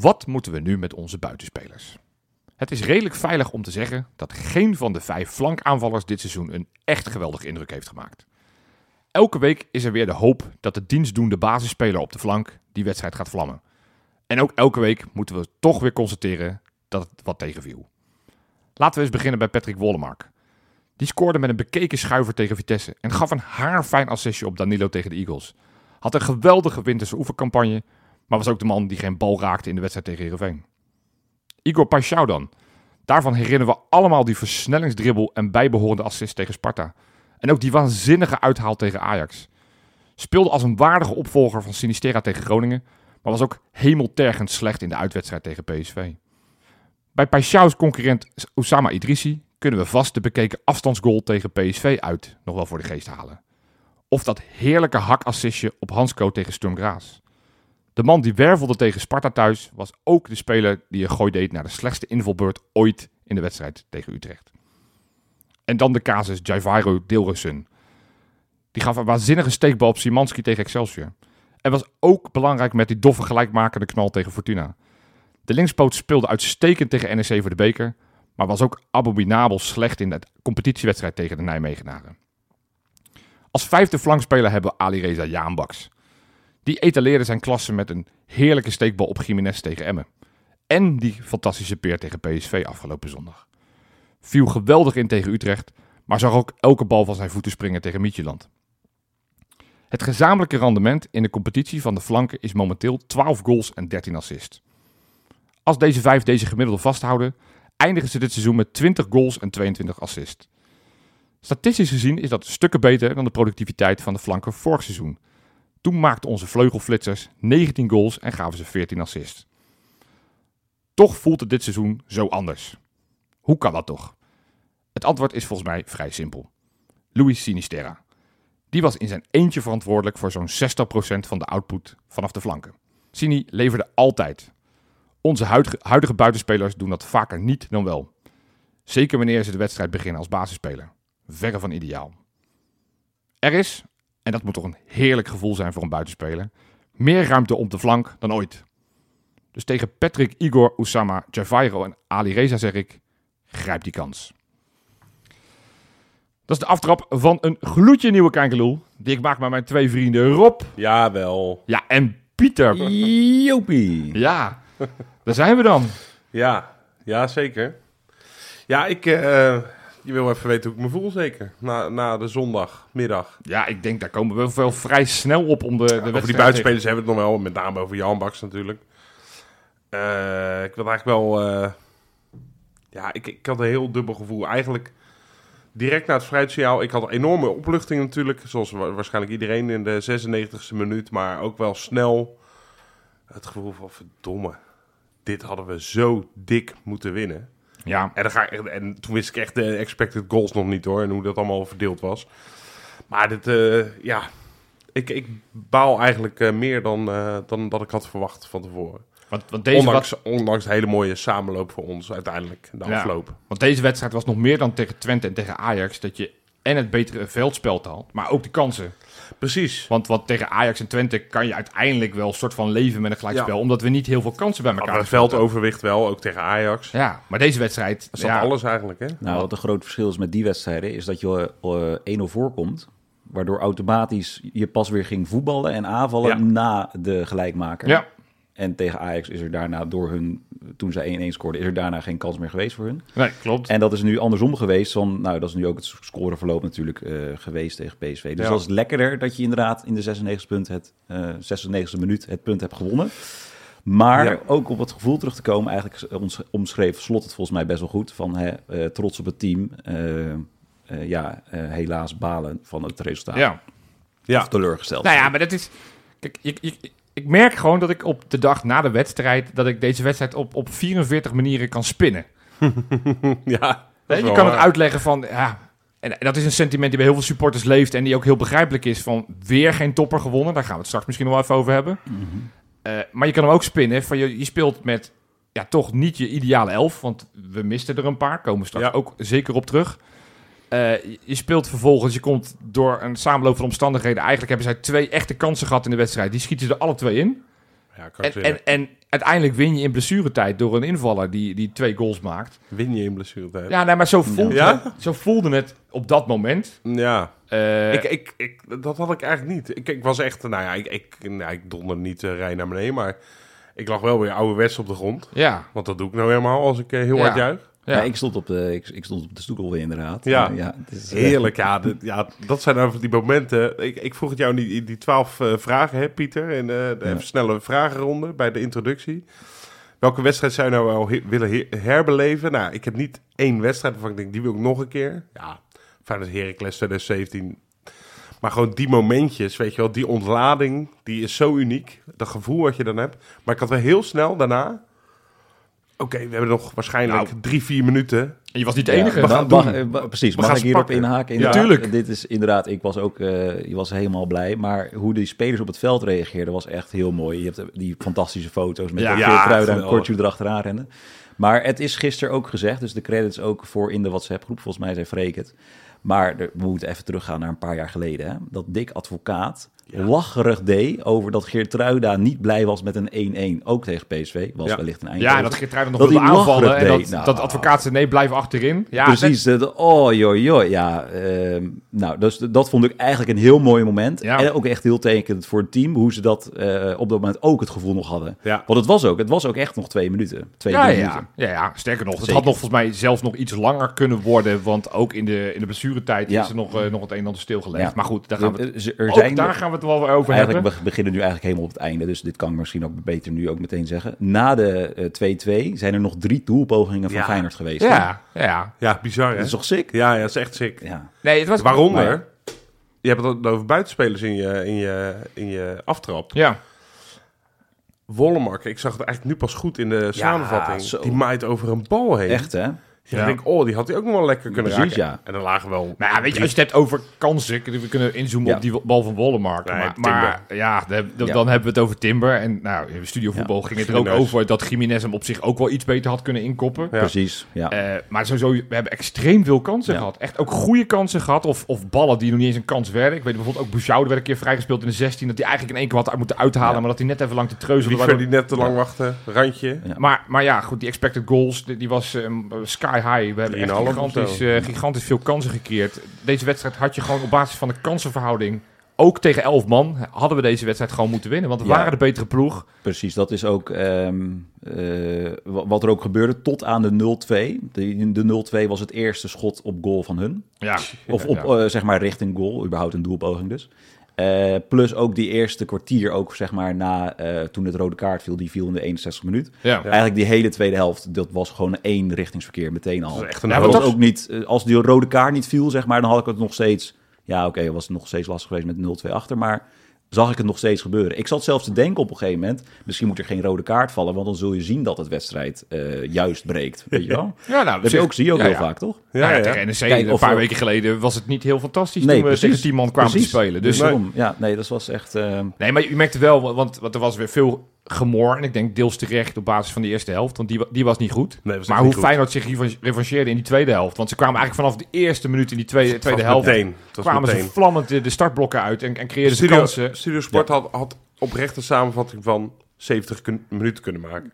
Wat moeten we nu met onze buitenspelers? Het is redelijk veilig om te zeggen dat geen van de vijf flankaanvallers dit seizoen een echt geweldige indruk heeft gemaakt. Elke week is er weer de hoop dat de dienstdoende basisspeler op de flank die wedstrijd gaat vlammen. En ook elke week moeten we toch weer constateren dat het wat tegenviel. Laten we eens beginnen bij Patrick Wollemark. Die scoorde met een bekeken schuiver tegen Vitesse en gaf een haarfijn assistje op Danilo tegen de Eagles. Had een geweldige winterse oefencampagne, maar was ook de man die geen bal raakte in de wedstrijd tegen Heerenveen. Igor Paixão dan. Daarvan herinneren we allemaal die versnellingsdribbel en bijbehorende assist tegen Sparta. En ook die waanzinnige uithaal tegen Ajax. Speelde als een waardige opvolger van Sinistera tegen Groningen, maar was ook hemeltergend slecht in de uitwedstrijd tegen PSV. Bij Paixão's concurrent Oussama Idrissi kunnen we vast de bekeken afstandsgoal tegen PSV uit nog wel voor de geest halen. Of dat heerlijke hakassistje op Hansco tegen Sturm Graz. De man die wervelde tegen Sparta thuis was ook de speler die een gooi deed naar de slechtste invalbeurt ooit in de wedstrijd tegen Utrecht. En dan de casus Jaivairo Deelrussen. Die gaf een waanzinnige steekbal op Simanski tegen Excelsior. En was ook belangrijk met die doffe gelijkmakende knal tegen Fortuna. De linkspoot speelde uitstekend tegen NEC voor de beker, maar was ook abominabel slecht in de competitiewedstrijd tegen de Nijmegenaren. Als vijfde flankspeler hebben we Ali Reza Jaanbaks. Die etaleerde zijn klasse met een heerlijke steekbal op Jiménez tegen Emmen. En die fantastische peer tegen PSV afgelopen zondag. Viel geweldig in tegen Utrecht, maar zag ook elke bal van zijn voeten springen tegen Midtjylland. Het gezamenlijke rendement in de competitie van de flanken is momenteel 12 goals en 13 assists. Als deze vijf deze gemiddelde vasthouden, eindigen ze dit seizoen met 20 goals en 22 assists. Statistisch gezien is dat stukken beter dan de productiviteit van de flanken vorig seizoen. Toen maakten onze vleugelflitsers 19 goals en gaven ze 14 assists. Toch voelt het dit seizoen zo anders. Hoe kan dat toch? Het antwoord is volgens mij vrij simpel. Luis Sinisterra. Die was in zijn eentje verantwoordelijk voor zo'n 60% van de output vanaf de flanken. Sini leverde altijd. Onze huidige, buitenspelers doen dat vaker niet dan wel. Zeker wanneer ze de wedstrijd beginnen als basisspeler. Verre van ideaal. Er is, en dat moet toch een heerlijk gevoel zijn voor een buitenspeler, meer ruimte op de flank dan ooit. Dus tegen Patrick, Igor, Oussama, Javairo en Ali Reza zeg ik, grijp die kans. Dat is de aftrap van een gloedje nieuwe Kijkeloel. Die ik maak met mijn twee vrienden Rob. Jawel. Ja, en Pieter. Jopie. Ja, daar zijn we dan. Ja, ja zeker. Ja, ik... eh, je wil even weten hoe ik me voel, zeker. Na, na de zondagmiddag. Ja, ik denk daar komen we wel vrij snel op om de, de over die buitenspelers hebben we het nog wel. Met name over Jan Baks natuurlijk. Eh, ik wil eigenlijk wel... eh, ja, ik, ik had een heel dubbel gevoel. Eigenlijk direct na het fruitsignaal. Ik had een enorme opluchting natuurlijk. Zoals wa- waarschijnlijk iedereen in de 96e minuut. Maar ook wel snel het gevoel van verdomme. Dit hadden we zo dik moeten winnen. Ja, En, dan ga ik, en toen wist ik echt de expected goals nog niet hoor. En hoe dat allemaal verdeeld was. Maar dit, eh, ja. Ik, ik baal eigenlijk eh, meer dan, eh, dan dat ik had verwacht van tevoren. want, want, deze ondanks, was, ondanks de hele mooie samenloop voor ons uiteindelijk. De Ja. afloop. want deze wedstrijd was nog meer dan tegen Twente en tegen Ajax. Dat je en het betere veldspel had, maar ook de kansen. Precies. Want wat tegen Ajax en Twente kan je uiteindelijk wel een soort van leven met een gelijkspel. Ja. Omdat we niet heel veel kansen bij Maar elkaar het gespeeld veldoverwicht wel, ook tegen Ajax. hebben. Ja, maar deze wedstrijd... Dat zat ja, alles eigenlijk, hè? Nou, wat een groot verschil is met die wedstrijden, is dat je eh 1-0 voorkomt. Waardoor automatisch je pas weer ging voetballen en aanvallen Ja. na de gelijkmaker. Ja, En tegen Ajax is er daarna door hun, toen zij 1-1 scoorden, is er daarna geen kans meer geweest voor hun. nee, klopt. En dat is nu andersom geweest. Van, nou, dat is nu ook het scoreverloop natuurlijk eh, geweest tegen PSV. Dus Ja. dat is lekkerder dat je inderdaad in de 96e, punt het, eh 96e minuut het punt hebt gewonnen. Maar Ja. ook op het gevoel terug te komen, eigenlijk ons, omschreef Slot het volgens mij best wel goed. Van hè, eh, trots op het team. eh, eh, ja, eh, helaas balen van het resultaat. ja. Ja. Of teleurgesteld. Nou ja, maar dat is... Kijk, ik, ik, ik merk gewoon dat ik op de dag na de wedstrijd... dat ik deze wedstrijd op, op 44 manieren kan spinnen. ja. is je kan het uitleggen van... Ja, en dat is een sentiment die bij heel veel supporters leeft... en die ook heel begrijpelijk is van... weer geen topper gewonnen. Daar gaan we het straks misschien nog wel even over hebben. Eh, maar je kan hem ook spinnen van... je, je speelt met ja, toch niet je ideale elf... want we misten er een paar. Komen straks Ja. ook zeker op terug. Eh, je- speelt vervolgens... je komt door een samenloop van omstandigheden... eigenlijk hebben zij twee echte kansen gehad in de wedstrijd. Die schieten ze er alle twee in. Ja, kan En, en, en uiteindelijk win je in blessuretijd door een invaller die, die twee goals maakt. Win je in blessuretijd? Ja, nee, maar zo voelde, Ja? Het, zo voelde het op dat moment. Ja. Eh, ik, ik, ik, dat had ik eigenlijk niet. Ik, ik was echt, nou ja, ik, ik, nou, ik donder niet uh, rij naar beneden, maar ik lag wel weer ouderwets op de grond. ja, Want dat doe ik nou helemaal als ik uh, heel Ja. hard juich. Ja. Ik, stond op de, ik, ik stond op de stoel weer inderdaad. Ja. ja het is, eh, Heerlijk, ja, dit- ja. Dat zijn dan die momenten. Ik, ik vroeg het jou die, die twaalf eh, vragen, hè, Pieter? En eh, de Ja. even snelle vragenronde bij de introductie. Welke wedstrijd zou je nou wel he- willen he- herbeleven? Nou, ik heb niet één wedstrijd waarvan ik denk, die wil ik nog een keer. Ja, Feyenoord Heracles 2017. Maar gewoon die momentjes, weet je wel, die ontlading, die is zo uniek. Dat gevoel wat je dan hebt. Maar ik had wel heel snel daarna... Oké, we hebben nog waarschijnlijk Nou. drie, vier minuten. En je was niet de Ja, enige. gaan mag- eh, precies, We mag gaan ik hierop pakken. inhaken? Ja. Inderdaad, Tuurlijk. Dit is inderdaad, ik was ook eh, je was helemaal blij. Maar hoe die spelers op het veld reageerden was echt heel mooi. Je hebt die fantastische foto's met Ja. ja, Ja, en. Kortje erachteraan rennen. Maar het is gisteren ook gezegd, dus de credits ook voor in de WhatsApp-groep. Volgens mij zei Freek het. Maar er- we moeten even teruggaan naar een paar jaar geleden. Hè? Dat Dick Advocaat lacherig deed over dat Geertruida niet blij was met een 1-1. Ook tegen PSV, was Ja. wellicht een ja, Eindhoven. en dat Geertruiden nog Dat wilde aanvallen. En dat. Nou. dat advocaat zei, nee, blijf achterin. Ja, Precies. de- oh, joh, joh. Ja, ehm, nou, dus dat vond ik eigenlijk een heel mooi moment. Ja. En ook echt heel tekenend voor het team, hoe ze dat eh, op dat moment ook het gevoel nog hadden. Ja. Want het was ook, het was ook echt nog twee minuten. Twee, Ja, ja, minuten. ja, ja, sterker nog. Het had nog volgens mij zelfs nog iets langer kunnen worden. Want ook in de, in de Ja. is er nog, eh, nog het een en ander stilgelegd. Ja. Maar goed, daar gaan we het, Er- ook zijn daar gaan we het wel over Eigenlijk hebben. we beginnen nu eigenlijk helemaal op het einde, dus dit kan ik misschien ook beter nu ook meteen zeggen. Na de eh, 2-2 zijn er nog drie doelpogingen van Ja. Feyenoord geweest. Ja, ja. Ja, bizar hè? Dat is toch sick? Ja, ja, dat is echt sick. Ja. Nee, het was... Waaronder, Maar je hebt het over buitenspelers in je, in je, in je aftrap. Ja, Wollemark, ik zag het eigenlijk nu pas goed in de samenvatting. zo. Die maait over een bal heen. Echt, hè? Ja. Ja. Ik denk, oh, die had hij ook nog wel lekker kunnen Precies, raken. ja. En dan lagen wel... maar ja, weet je, als je het hebt over kansen, we kunnen inzoomen Ja. op die bal van Wollemark. Nee, maar ja, dan, dan Ja. dan hebben we het over Timber. En nou, in studiovoetbal ging het er ook over dat Jiménez hem op zich ook wel iets beter had kunnen inkoppen. Ja. Precies, ja. Eh, maar sowieso, we hebben extreem veel kansen Ja. gehad. Echt ook goede kansen gehad. Of, of ballen die nog niet eens een kans werden. Ik weet bijvoorbeeld ook Bouchard werd een keer vrijgespeeld in de 16. Dat hij eigenlijk in één keer had moeten uithalen. Ja. Maar dat hij net even lang te treuzelen. Liever waardoor- die net te lang wachten. Randje. Ja. Maar, maar ja, goed, die expected goals, die, die was ehm, sky high. We hebben echt 3,5 of gigantisch, eh, gigantisch veel kansen gecreëerd. Deze wedstrijd had je gewoon op basis van de kansenverhouding... Ook tegen 11 man hadden we deze wedstrijd gewoon moeten winnen. Want we Ja. waren de betere ploeg. Precies, dat is ook ehm, eh, wa- wat er ook gebeurde tot aan de 0-2. De, de 0-2 was het eerste schot op goal van hun. Ja, Of op, ja. eh, zeg maar, richting goal, überhaupt een doelpoging dus. Eh, plus ook die eerste kwartier, ook zeg maar na eh, toen het rode kaart viel, die viel in de 61 minuut. ja. Eigenlijk die hele tweede helft, dat was gewoon één richtingsverkeer meteen al. Dat echt een Ja, Dat was ook niet, eh, als die rode kaart niet viel, zeg maar, dan had ik het nog steeds. Ja, oké, was het nog steeds lastig geweest met 0-2 achter, maar zag ik het nog steeds gebeuren. Ik zat zelfs te denken op een gegeven moment, misschien moet er geen rode kaart vallen, want dan zul je zien dat het wedstrijd eh, juist breekt. Weet je wel? Ja, nou, Dat heb je ook, zie je ook ja, heel ja. vaak, toch? Ja, Ja, ja. tegen NEC Kijk, een paar we- weken geleden was het niet heel fantastisch Nee, toen we precies. tegen 10 man kwamen Precies. te spelen. Dus Dus daarom, ja, nee, dat was echt... eh, Nee, maar je merkte wel, want, want er was weer veel gemor. En ik denk deels terecht op basis van die eerste helft. Want die, die was niet goed. Nee, was maar hoe. Feyenoord zich revan- revancheerde in die tweede helft. Want ze kwamen eigenlijk vanaf de eerste minuut in die tweede, tweede helft. Meteen. Kwamen meteen. ze vlammend de, de startblokken uit. En, en creëerden Studio, kansen. Studio Sport had, had oprecht een samenvatting van 70 kun- minuten kunnen maken.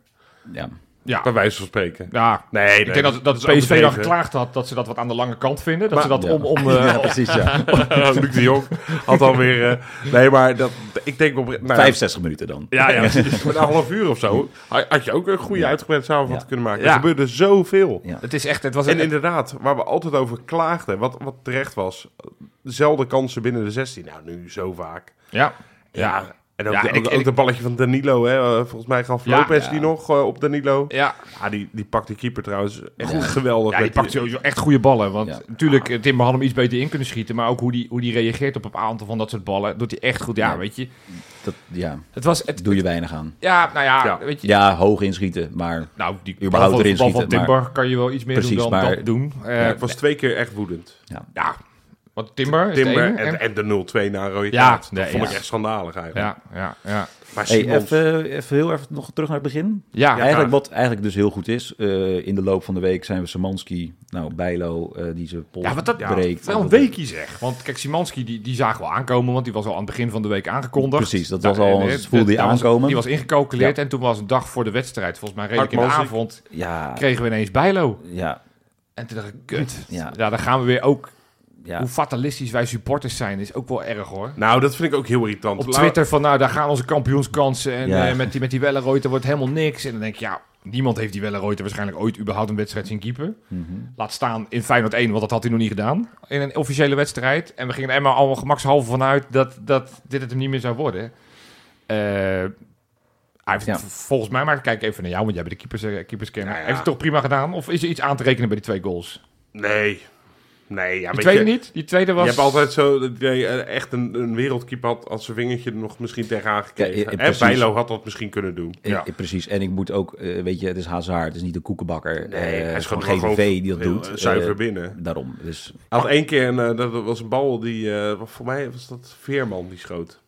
ja. Ja, Bij wijze van spreken. ja. Nee, nee, Ik denk dat, dat is PSV dan geklaagd had dat ze dat wat aan de lange kant vinden. Dat Maar- ze dat Ja. om... om eh, ja, precies, ja. Luc de Jong had alweer... eh nee, maar dat, ik denk op... Nou, ja, 65 minuten dan. Ja, ja, precies. met een half uur of zo had had je ook een goede Ja. uitgebreide samenvatting Ja. kunnen maken. Ja. Er gebeurde zoveel. Ja. het is echt... Het was En een, inderdaad, waar we altijd over klaagden, wat, wat terecht was, dezelfde kansen binnen de 16. Nou, nu zo vaak. ja. Ja, en ook, Ja, de, en ook, ik- ook dat balletje van Danilo, hè. eh, volgens mij gaf Ja, Lopez ja. die nog eh, op Danilo. Ja, Ja, die, die pakt die keeper trouwens echt Ja. geweldig. Ja, die pakt sowieso echt goede ballen. Want Ja. natuurlijk, Timber had hem iets beter in kunnen schieten. Maar ook hoe die, hoe die reageert op een aantal van dat soort ballen, doet hij echt goed. Ja, Ja. weet je. Dat, ja, Het was... Het, doe je weinig aan. ja, nou ja, Ja. weet je. Ja, hoog inschieten, maar Nou, die bal Überhaupt van, erin bal van schieten, kan je wel iets meer Precies, doen dan maar- dat doen. Eh, was twee keer echt woedend. ja, Want Timber Timber ene, en, en de 0-2 naar rode Ja, kaart. Dat nee, vond ja. ik echt schandalig eigenlijk. Ja, ja, ja. Maar Hey, Simons, even, even heel even nog terug naar het begin. Ja, eigenlijk graag. wat eigenlijk dus heel goed is. eh, in de loop van de week zijn we Samanski, nou Bijlo, eh, die zijn pols Ja, wat dat- ja, breekt. wel een weekje zeg. Want kijk, Simanski die, die zagen we aankomen, want die was al aan het begin van de week aangekondigd. Precies, dat Daar- was al- eh, voelde was- aankomen. die was ingecalculeerd Ja. en toen was een dag voor de wedstrijd, volgens mij redelijk in de avond, Ja, kregen we ineens Bijlo. ja, En toen dacht ik, kut. Ja. Ja, dan gaan we weer ook, ja. hoe fatalistisch wij supporters zijn, is ook wel erg hoor. Nou, dat vind ik ook heel irritant. Op Twitter van, nou, daar gaan onze kampioenskansen en Ja. eh, met die, met die wordt helemaal niks. En dan denk je, ja, niemand heeft die Wellenreuter waarschijnlijk ooit überhaupt een wedstrijd zien keeper. Mhm. Laat staan in Feyenoord 1, want dat had hij nog niet gedaan. In een officiële wedstrijd. En we gingen er maar allemaal gemakshalve vanuit dat, dat dit het hem niet meer zou worden. Eh, hij heeft Ja. volgens mij, maar kijk even naar jou, want jij bent de keepers, keeperscanner. Ja. Heeft het toch prima gedaan? Of is er iets aan te rekenen bij die twee goals? Nee. Nee, ja, die weet tweede je, niet? Die tweede was... Je hebt altijd zo dat je eh, echt een, een wereldkeeper had als zijn vingertje er nog misschien tegenaan gekregen. eh, en precies. Bijlo had dat misschien kunnen doen. Eh, Ja. eh, precies. En ik moet ook, eh, weet je, het is Hazard, het is niet een koekenbakker. Nee, Eh, hij is gewoon GVV die dat heel, doet. eh, Zuiver Eh, binnen. daarom. Dus had één keer, een, eh, dat was een bal die, eh, voor mij was dat Veerman die schoot.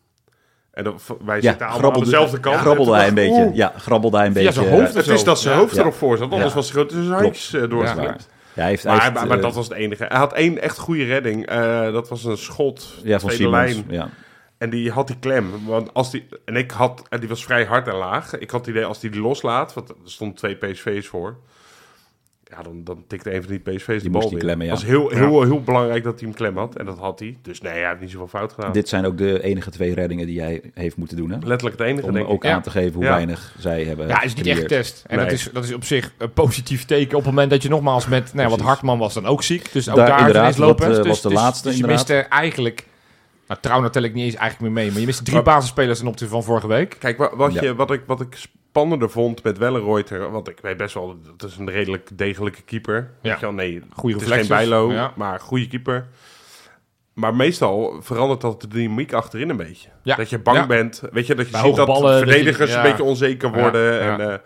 En dat, wij ja, zitten allemaal aan dezelfde kant. ja, grabbelde hij een dacht beetje. Ja, grabbelde hij een beetje. zijn hoofd eh, Het is dat zijn hoofd Ja. erop voor zat, anders Ja. was hij gewoon tussen zijn handjes uh, Ja, hij heeft, hij Maar, heeft, maar, maar eh, dat was het enige. Hij had één echt goede redding. Eh, dat was een schot, ja, van Simons. lijn. Ja. En die had die klem. Want als die, en ik had, en die was vrij hard en laag. Ik had het idee als die die loslaat, want er stonden twee PSV's voor. Ja, dan, dan tikte een van die PSV's de Die bal moest die in. klemmen, ja. Het was heel, heel, heel belangrijk dat hij hem klem had. En dat had hij. Dus nee, hij heeft niet zoveel fout gedaan. Dit zijn ook de enige twee reddingen die jij heeft moeten doen. Hè? Letterlijk het enige, Om denk ik. ook aan te geven hoe Ja. weinig zij hebben Ja, is niet echt getest. En Nee. dat, is, dat is op zich een positief teken op het moment dat je nogmaals met... Nou, want Precies. Hartman was dan ook ziek. Dus ook Daar- daar, inderdaad, is lopend. dat, eh, dus, was de dus- laatste, Dus je inderdaad. miste eigenlijk... Nou, Trouwner tel ik niet eens eigenlijk meer mee. Maar je miste drie basisspelers ten opzichte van vorige week. Kijk, wa- wat, Ja. je, wat, ik, wat ik spannender vond met Wellenreuter... Want ik weet best wel, dat is een redelijk degelijke keeper. Ja. Wel, nee, Goeie het is geen. Bijlo, Ja. maar goede keeper. Maar meestal verandert dat de dynamiek achterin een beetje. Ja. Dat je bang Ja. bent. Weet je, dat je Bij ziet dat ballen, dat je- verdedigers een beetje onzeker worden. ja. En,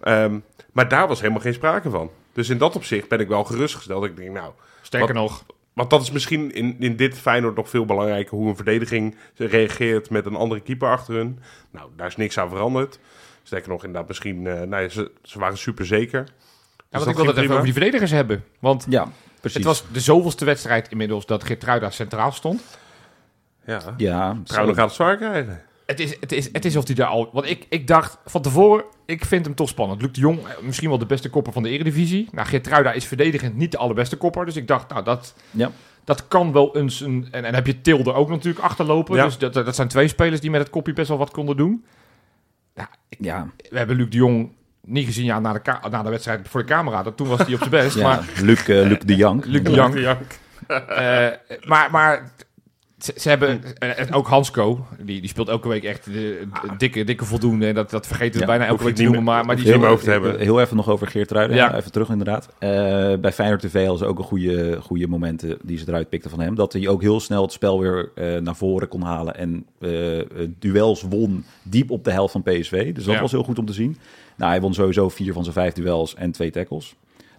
eh, ehm, maar daar was helemaal geen sprake van. Dus in dat opzicht ben ik wel gerustgesteld. Ik denk, nou, Sterker Wat- nog, want dat is misschien in, in dit Feyenoord nog veel belangrijker... hoe een verdediging reageert met een andere keeper achter hun. Nou, daar is niks aan veranderd. Sterker nog, inderdaad, misschien... eh nou ja, ze, ze waren super zeker. Dus ja, want dat ik wil ging het even over die verdedigers hebben. Want Ja, precies. het was de zoveelste wedstrijd inmiddels dat Geertruida centraal stond. Ja, ja, Trouwens gaat het zwaar krijgen. Het is, het is, het is of hij daar al... Want ik, ik dacht van tevoren, ik vind hem toch spannend. Luc de Jong, eh, misschien wel de beste kopper van de Eredivisie. Nou, Geertruida is verdedigend niet de allerbeste kopper. Dus ik dacht, nou, dat, Ja. dat kan wel eens een... En, en heb je Tilde ook natuurlijk achterlopen. Ja. Dus dat, dat zijn twee spelers die met het kopje best wel wat konden doen. Ja, We hebben Luc de Jong niet gezien ja, na, de na de wedstrijd voor de camera. Dat, toen was hij op zijn best. ja. Maar Luc, eh, Luc de Jong. Luc de Jong. Eh, maar, maar ze, ze hebben, en en ook Hansco, die, die speelt elke week echt de, de dikke, dikke voldoende. En dat, dat vergeten we Ja, bijna elke week te niet noemen. Maar, maar die Heel- mijn hoofd hebben. Heel even nog over Geert Ruiden. Ja. Even terug inderdaad. Eh, bij Feyenoord TV hadden ze ook een goede, goede momenten die ze eruit pikten van hem. Dat hij ook heel snel het spel weer eh, naar voren kon halen. En eh, eh, duels won diep op de helft van PSV. Dus dat Ja. was heel goed om te zien. Nou, hij won sowieso vier van zijn vijf duels en twee tackles.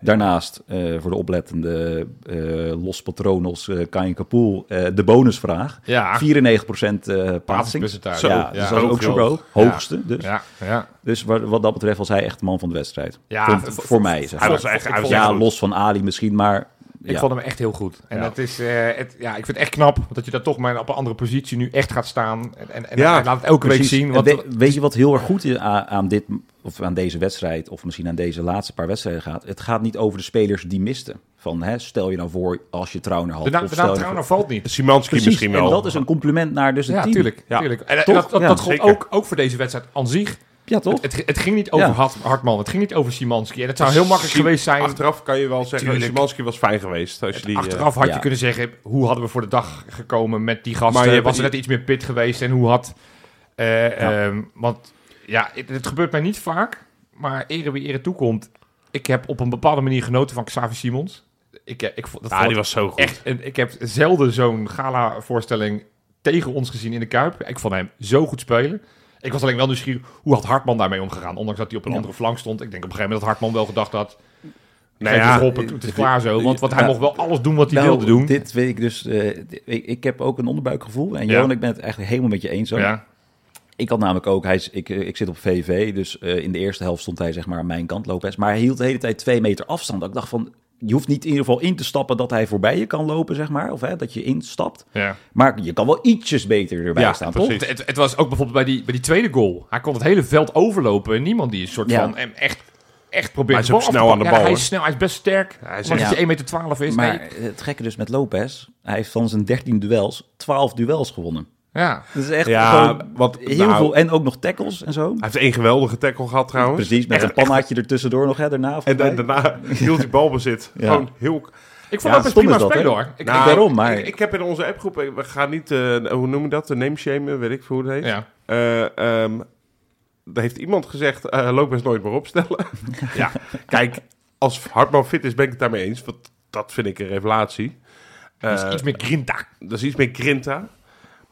Daarnaast, eh, voor de oplettende eh, Los Patronos, eh Kain Kapoel, eh, de bonusvraag. ja, 94% eh passing. Zo, Ja, ja, dus dat is ook zo hoog. hoog. Hoogste dus. ja, ja. Dus wat, wat dat betreft was hij echt de man van de wedstrijd. Ja, voor, mij, zeg Hij maar. was echt... hij was Ja, los van Ali misschien, maar... Ik ja. vond hem echt heel goed. En Ja. dat is, eh, het, ja, ik vind het echt knap dat je daar toch maar op een andere positie nu echt gaat staan. En, en, en Ja, laat het elke Precies. week zien. En Want, we- weet je wat heel erg goed is aan, aan dit, of aan deze wedstrijd, of misschien aan deze laatste paar wedstrijden gaat? Het gaat niet over de spelers die misten. Van, hè, stel je nou voor als je Trauner had. de naam, of de naam Trauner voor- valt niet. Simanski Precies, misschien wel. en dat is een compliment naar dus het Ja, team. tuurlijk. Ja. tuurlijk. En, en dat, dat, Ja, dat ook, ook voor deze wedstrijd aan zich. Ja, toch? Het, het ging niet over Ja. Hartman, het ging niet over Simanski. En het zou heel makkelijk Sim- geweest zijn. Achteraf kan je wel zeggen, Tuurlijk. Simanski was fijn geweest. Als je die, eh, Achteraf had ja. je kunnen zeggen, hoe hadden we voor de dag gekomen met die gasten? Maar was er net iets meer pit geweest en hoe had... eh, Ja. ehm, want ja, het, het gebeurt mij niet vaak, maar ere wie ere toekomt. Ik heb op een bepaalde manier genoten van Xavi Simons. Ik, eh, ik, vond- dat ja, vond die was zo goed. echt, en ik heb zelden zo'n gala-voorstelling tegen ons gezien in de Kuip. Ik vond hem zo goed spelen. Ik was alleen wel nieuwsgierig, hoe had Hartman daarmee omgegaan? Ondanks dat hij op een Ja. andere flank stond. Ik denk op een gegeven moment dat Hartman wel gedacht had... Nou ja, het het is klaar zo. Want, want hij Nou, mocht wel alles doen wat hij Nou, wilde doen. Dit weet ik dus. eh, ik, ik heb ook een onderbuikgevoel. En Ja. Johan, ik ben het eigenlijk helemaal met je eens. Hoor. Ja, Ik had namelijk ook, hij is, ik, eh, ik zit op VV, dus eh, in de eerste helft stond hij zeg maar aan mijn kant, Lopez. Maar hij hield de hele tijd twee meter afstand. Ik dacht van, je hoeft niet in ieder geval in te stappen dat hij voorbij je kan lopen, zeg maar. Of hè, dat je instapt. ja. Maar je kan wel ietsjes beter erbij Ja, staan, toch? precies. Het, het was ook bijvoorbeeld bij die, bij die tweede goal. Hij kon het hele veld overlopen en niemand die een soort Ja. van hem echt, echt probeert. Maar hij is snel aan de bal, Ja, hij is snel, hij is best sterk. Hij is echt- hij 1,12 meter is. Maar Nee. het gekke dus met Lopez, hij heeft van zijn 13 duels 12 duels gewonnen. Ja. Dat is echt Ja, gewoon wat- heel nou- veel. En ook nog tackles en zo. Hij heeft één geweldige tackle gehad trouwens. Precies, met een pannaatje er tussendoor nog, hè, daarna. En da- daarna hield hij balbezit. Ja. Gewoon heel... Ik vond Ja, dat best stom prima dat, spelen hoor. Ik, Nou, ik- daarom, maar- Ik, ik heb in onze appgroep, we gaan niet, eh, hoe noem je dat, de name shamen, weet ik veel hoe het heet. ja. Eh, ehm, daar heeft iemand gezegd, eh Lopez nooit meer opstellen. ja, kijk, als Hartman fit is, ben ik het daarmee eens. Want dat vind ik een revelatie. Dat Eh, is iets meer grinta. dat is iets meer grinta.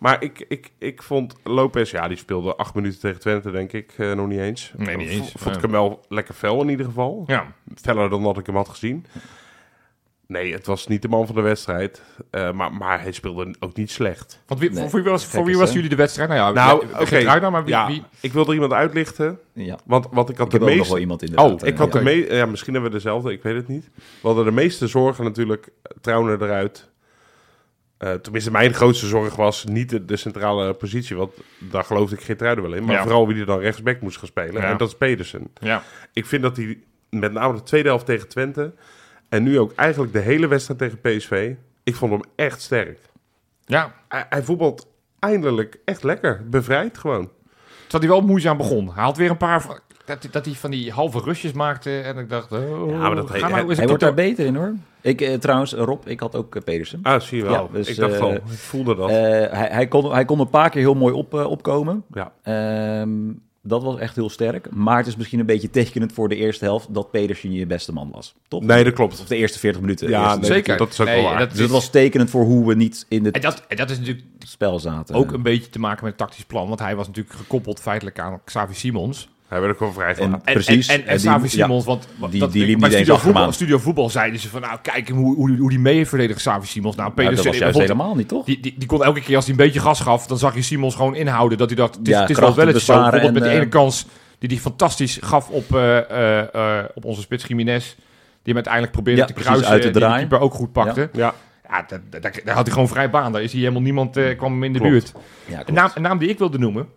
Maar ik, ik, ik vond Lopez, ja, die speelde acht minuten tegen Twente, denk ik, eh, nog niet eens. Nee, niet eens. Vond ik hem wel lekker fel in ieder geval. Ja. Feller dan dat ik hem had gezien. Nee, het was niet de man van de wedstrijd. Eh, maar, maar hij speelde ook niet slecht. Want wie, Nee, voor, wie was, voor wie was jullie de wedstrijd? Nou ja, Nou, oké. nou, wie, ja, wie- ik wil er iemand uitlichten. Ja. Want, want ik had Ik de heb ook nog meeste... wel iemand inderdaad. Oh, Ik eh, had ja. de ja, misschien hebben we dezelfde, ik weet het niet. We hadden de meeste zorgen natuurlijk, Trauner eruit. Eh, tenminste, mijn grootste zorg was niet de, de centrale positie, want daar geloofde ik Geertruiden wel in. Maar Ja. vooral wie er dan rechtsback moest gaan spelen. Ja. En dat is Pedersen. ja. Ik vind dat hij met name de tweede helft tegen Twente en nu ook eigenlijk de hele wedstrijd tegen PSV, ik vond hem echt sterk. ja, Hij, hij voetbalt eindelijk echt lekker, bevrijd gewoon. terwijl hij wel moeizaam begon. Hij had weer een paar... Dat, hij- dat hij van die halve rustjes maakte en ik dacht... Oh, Ja, maar dat ga he- nou hij- Hij wordt daar beter in hoor. Ik, eh, trouwens, Rob, ik had ook eh, Pedersen. Ah, zie je wel. Ja, dus, ik dacht al, eh, ik voelde dat. Eh, hij, hij, kon, hij kon een paar keer heel mooi op, opkomen. ja. Ehm, dat was echt heel sterk. Maar het is misschien een beetje tekenend voor de eerste helft dat Pedersen je beste man was. Toch? Nee, dat klopt. Of de eerste 40 minuten. Ja, eerste- nee, Zeker. dat is ook Nee, wel waar. dat Dus het was tekenend voor hoe we niet in het En dat, en dat is natuurlijk spel zaten. ook een beetje te maken met het tactisch plan. Want hij was natuurlijk gekoppeld feitelijk aan Xavi Simons. Hij werd ook gewoon vrijgelaten. En- Precies. En, en, ja, Simons, want die- dat, die liep bij Studio voetbal. Studio Voetbal zeiden ze van, nou kijk hoe, hoe, hoe die mee heeft verdedigd Xavi Simons. Nou, Maar dat Pedersen, was juist helemaal niet, toch? Die, die, die kon elke keer als hij een beetje gas gaf, dan zag je Simons gewoon inhouden. Dat hij dacht, het is, Ja, het is wel wel eens zo. Bijvoorbeeld met die ene eh, kans die hij fantastisch gaf op, eh, eh, eh, op onze spits Jiménez. Die hem uiteindelijk probeerde Ja, te kruisen. uit te die de keeper ook goed pakte. Ja, Ja, daar, daar, daar had hij gewoon vrij baan. Daar is hij helemaal niemand, eh, kwam hem in de Klopt. buurt. Ja, klopt. Een naam, een naam die ik wilde noemen.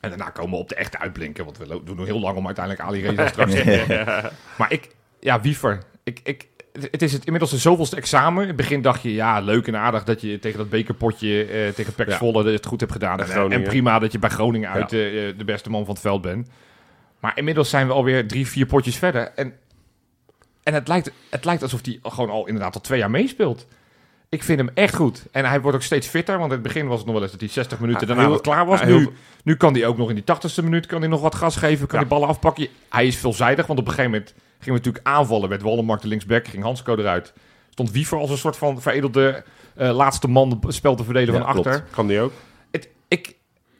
En daarna komen we op de echte uitblinken. Want we doen heel lang om uiteindelijk Ali Reza straks te Maar ik, ja, Wiever. Ik, ik, het is het inmiddels de zoveelste examen. In het begin dacht je, ja, leuk en aardig dat je tegen dat bekerpotje eh, tegen Pek Ja. Zwolle het goed hebt gedaan. En, en prima dat je bij Groningen uit eh, de beste man van het veld bent. Maar inmiddels zijn we alweer drie, vier potjes verder. En, en het, lijkt, het lijkt alsof hij gewoon al inderdaad al twee jaar meespeelt. Ik vind hem echt goed. En hij wordt ook steeds fitter. Want in het begin was het nog wel eens dat hij 60 minuten daarna heel- wat klaar was. nu, nu kan hij ook nog in die 80ste minuut kan hij nog wat gas geven. Kan Ja. hij ballen afpakken. Hij is veelzijdig. Want op een gegeven moment gingen we natuurlijk aanvallen. Werd Wallenmark de linksback. Ging Hansco eruit. Stond Wiever als een soort van veredelde eh, laatste man het spel te verdelen Ja, van achter. klopt. kan die ook. Het, ik,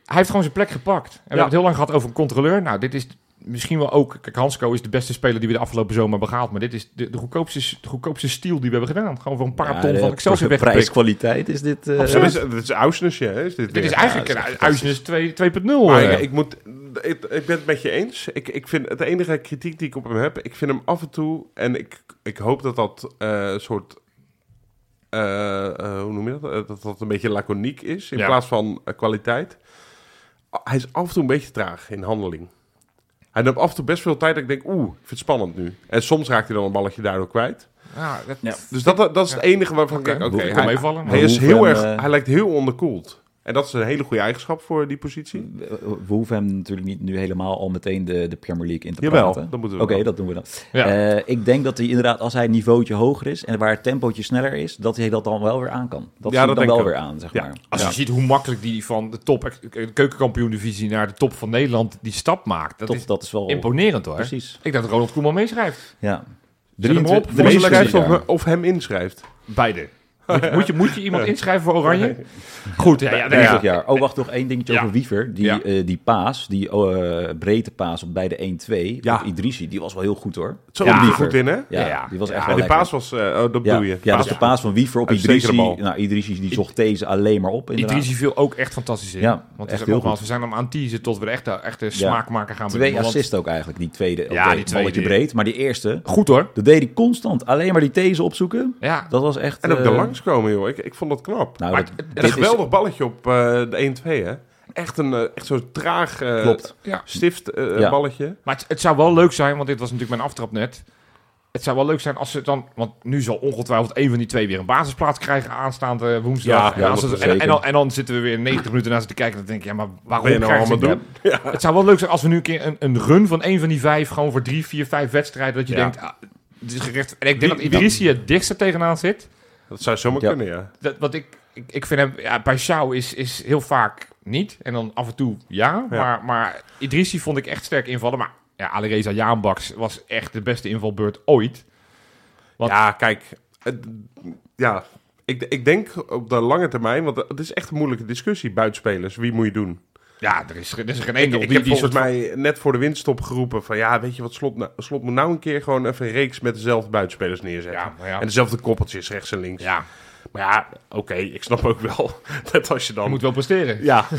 hij heeft gewoon zijn plek gepakt. En we hebben het heel lang gehad over een controleur. Nou, dit is misschien wel ook... Kijk, Hansco is de beste speler die we de afgelopen zomer hebben gehaald. Maar dit is de, de, goedkoopste, de goedkoopste stiel die we hebben gedaan. Gewoon voor een paar Ja, ton van Excelsior weggepikt. Prijskwaliteit is dit... eh, Dat is, dat is hè? Is dit, Dit weer. is eigenlijk dat is een echt Uisnes 2 2.0. Maar eh. ik, ik moet, ik, ik ben het met je eens. Ik, ik vind het enige kritiek die ik op hem heb, ik vind hem af en toe, en ik, ik hoop dat dat eh, een soort, eh, eh, hoe noem je dat? Eh, dat dat een beetje laconiek is in Ja. plaats van eh, kwaliteit. Ah, Hij is af en toe een beetje traag in handeling. Hij neemt af en toe best veel tijd dat ik denk, oeh, ik vind het spannend nu. En soms raakt hij dan een balletje daardoor kwijt. Ja, dat, Ja. Dus dat, dat is het enige waarvan ik denk, oké, hij, hij is heel erg, eh, hij lijkt heel onderkoeld. En dat is een hele goede eigenschap voor die positie. We hoeven hem natuurlijk niet nu helemaal al meteen de, de Premier League in te Jawel, praten. dat moeten we Oké, dat doen we dan. Ja. Eh, ik denk dat hij inderdaad, als hij een niveautje hoger is en waar het tempootje sneller is, dat hij dat dan wel weer aan kan. Dat Ja, zie ik dat dan denk wel ik weer aan, zeg Ja. maar. Als Ja. je ziet hoe makkelijk die van de top, de keukenkampioen-divisie naar de top van Nederland die stap maakt. Dat Top, is dat is wel imponerend hoor. Precies. Ik dacht dat Ronald Koeman meeschrijft. Ja. Zet hem op, De voor zijn meeschrijft selectie. of, of hem inschrijft. Beide. Moet je, moet je, moet je iemand inschrijven voor Oranje? Goed, ja, ja, dit jaar. Oh, wacht nog één dingetje over Wiever. Die, eh, die paas, die eh breedte paas op bij de 1-2, Ja. op Idrissi, die was wel heel goed hoor. Zo Ja. goed in, hè? Ja, die was echt wel die paas was, eh, oh, dat bedoel je. ja, dat is de paas van Wiever op bal. Nou, Idrissi die zocht deze alleen maar op inderdaad. Idrissi viel ook echt fantastisch in. Ja, Want echt heel goed. we zijn hem aan het teasen tot we de echte, echte smaakmaker gaan Twee assists ook eigenlijk, die tweede. Ja, die tweede. breed. Maar die eerste, Goed hoor. dat deed hij constant. Alleen maar die these opzoeken. Ja, Dat was echt... En ook eh, er langskomen, joh. Ik, ik vond dat knap. Nou, Maar dat, En een is- geweldig balletje op eh, de 1-2, hè? Echt, een, eh, echt zo'n traag eh, Klopt. ja. stift Ja. balletje. Maar het, het zou wel leuk zijn, want dit was natuurlijk mijn aftrap net. Het zou wel leuk zijn als ze dan... Want nu zal ongetwijfeld een van die twee weer een basisplaats krijgen aanstaande woensdag. Ja, en, en, en, dan, en dan zitten we weer 90 minuten naar ze te kijken. Dan denk je, ja, maar waarom Ben je nou allemaal doen? Ja. Het zou wel leuk zijn als we nu een keer een, een run van een van die vijf... gewoon voor drie, vier, vijf wedstrijden... dat je Ja. denkt, ah, het is gerecht. En ik denk Wie- dat Idrissi het dichtste tegenaan zit. Dat zou zomaar Ja. kunnen, ja. Dat, wat ik, ik, ik vind hem... Ja, bij Shaw is, is heel vaak niet. En dan af en toe ja. Ja. Maar, maar Idrissi vond ik echt sterk invallen. Maar ja, Alireza Jaanbaks was echt de beste invalbeurt ooit. Want- Ja, kijk. het- ja, ik, ik denk op de lange termijn, want het is echt een moeilijke discussie, buitenspelers. Wie moet je doen? Ja, er is, er is geen enkel ik die, heb die volgens mij net voor de winststop geroepen van ja, weet je wat, Slot, nou- Slot moet nou een keer gewoon even een reeks met dezelfde buitenspelers neerzetten. Ja. En dezelfde koppeltjes, rechts en links. Ja, Maar ja, oké, ik snap ook wel dat als je dan... je moet wel presteren. Ja.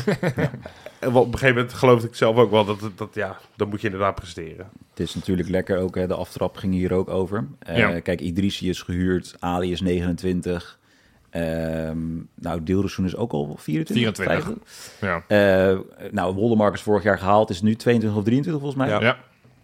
En op een gegeven moment geloofde ik zelf ook wel dat, dat ja, dan moet je inderdaad presteren. Het is natuurlijk lekker ook, hè, de aftrap ging hier ook over. Eh, Ja. Kijk, Idrissi is gehuurd, Ali is 29. Ehm nou, Deeldersoen is ook al 24. 24. 50. Ja. Eh, nou, Woldemark is vorig jaar gehaald, is nu 22 of 23 volgens mij. Ja. Ja.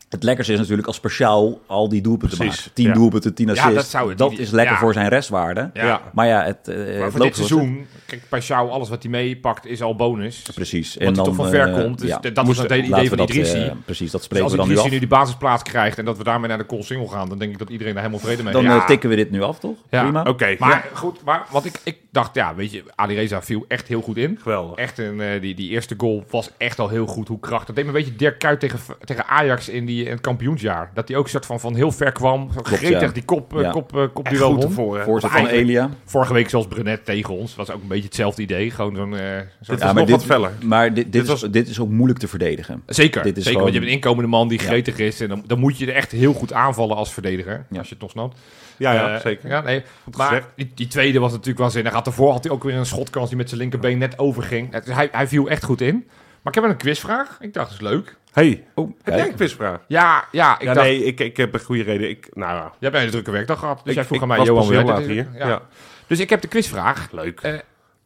Het lekkerste is natuurlijk als speciaal al die doelpunten Precies, maken. 10 ja. doelpunten, 10 Ja, assists. dat zou het- dat die- is lekker ja. voor zijn restwaarde. Ja. Ja. Maar ja, het, eh, Maar het voor loopt dit seizoen, kijk, bij Shaw, alles wat hij meepakt is al bonus. het- Precies. Omdat hij toch van ver eh, komt. Dus ja. dat Moest- was het hele idee van Idrissi. eh, precies, dat Dus spreken als we dan nu af. nu die basisplaats krijgt en dat we daarmee naar de Koolsingel gaan, dan denk ik dat iedereen daar helemaal vrede mee Dan heeft. eh, tikken we dit nu af, toch? Ja. Prima. Oké, Maar goed, maar wat ik, ik dacht, ja, weet je, Alireza viel echt heel goed in. geweldig. Echt een, eh, die, die eerste goal was echt al heel goed. Hoe krachtig. Dat deed me een beetje Dirk Kuyt tegen, tegen Ajax in, die, het kampioensjaar. Dat hij ook soort van, van heel ver kwam. Zo gretig ja. die kop, eh, Ja. kop, eh, Echt kopduel goed ervoor. hè. Voorzet Maar van Elia. Vorige week zelfs Brenet tegen ons. was ook een beetje hetzelfde idee. Gewoon zo'n... eh, zo'n- Dit is nog wat feller. Maar dit, dit, Dit is, was- dit is ook moeilijk te verdedigen. Zeker, Dit is zeker gewoon- want je hebt een inkomende man die Ja. gretig is. En dan, dan moet je er echt heel goed aanvallen als verdediger. Ja. Als je het nog snapt. Ja, ja, Eh, zeker. Ja, nee. Maar die, die tweede was natuurlijk waanzinnig. Had daarvoor had hij ook weer een schotkans die met zijn linkerbeen net overging. Het- hij, hij viel echt goed in. Maar ik heb wel een quizvraag. Ik dacht, dat is leuk. Hey, Oh, heb jij een quizvraag? Ja, ja, ik ja, dacht... nee, ik, ik heb een goede reden. Ik, nou Jij hebt een drukke werkdag gehad. Dus ik, jij vroeg aan mij, Johan, jij laat hier. Ja. Ja. Dus ik heb de quizvraag. Leuk. Eh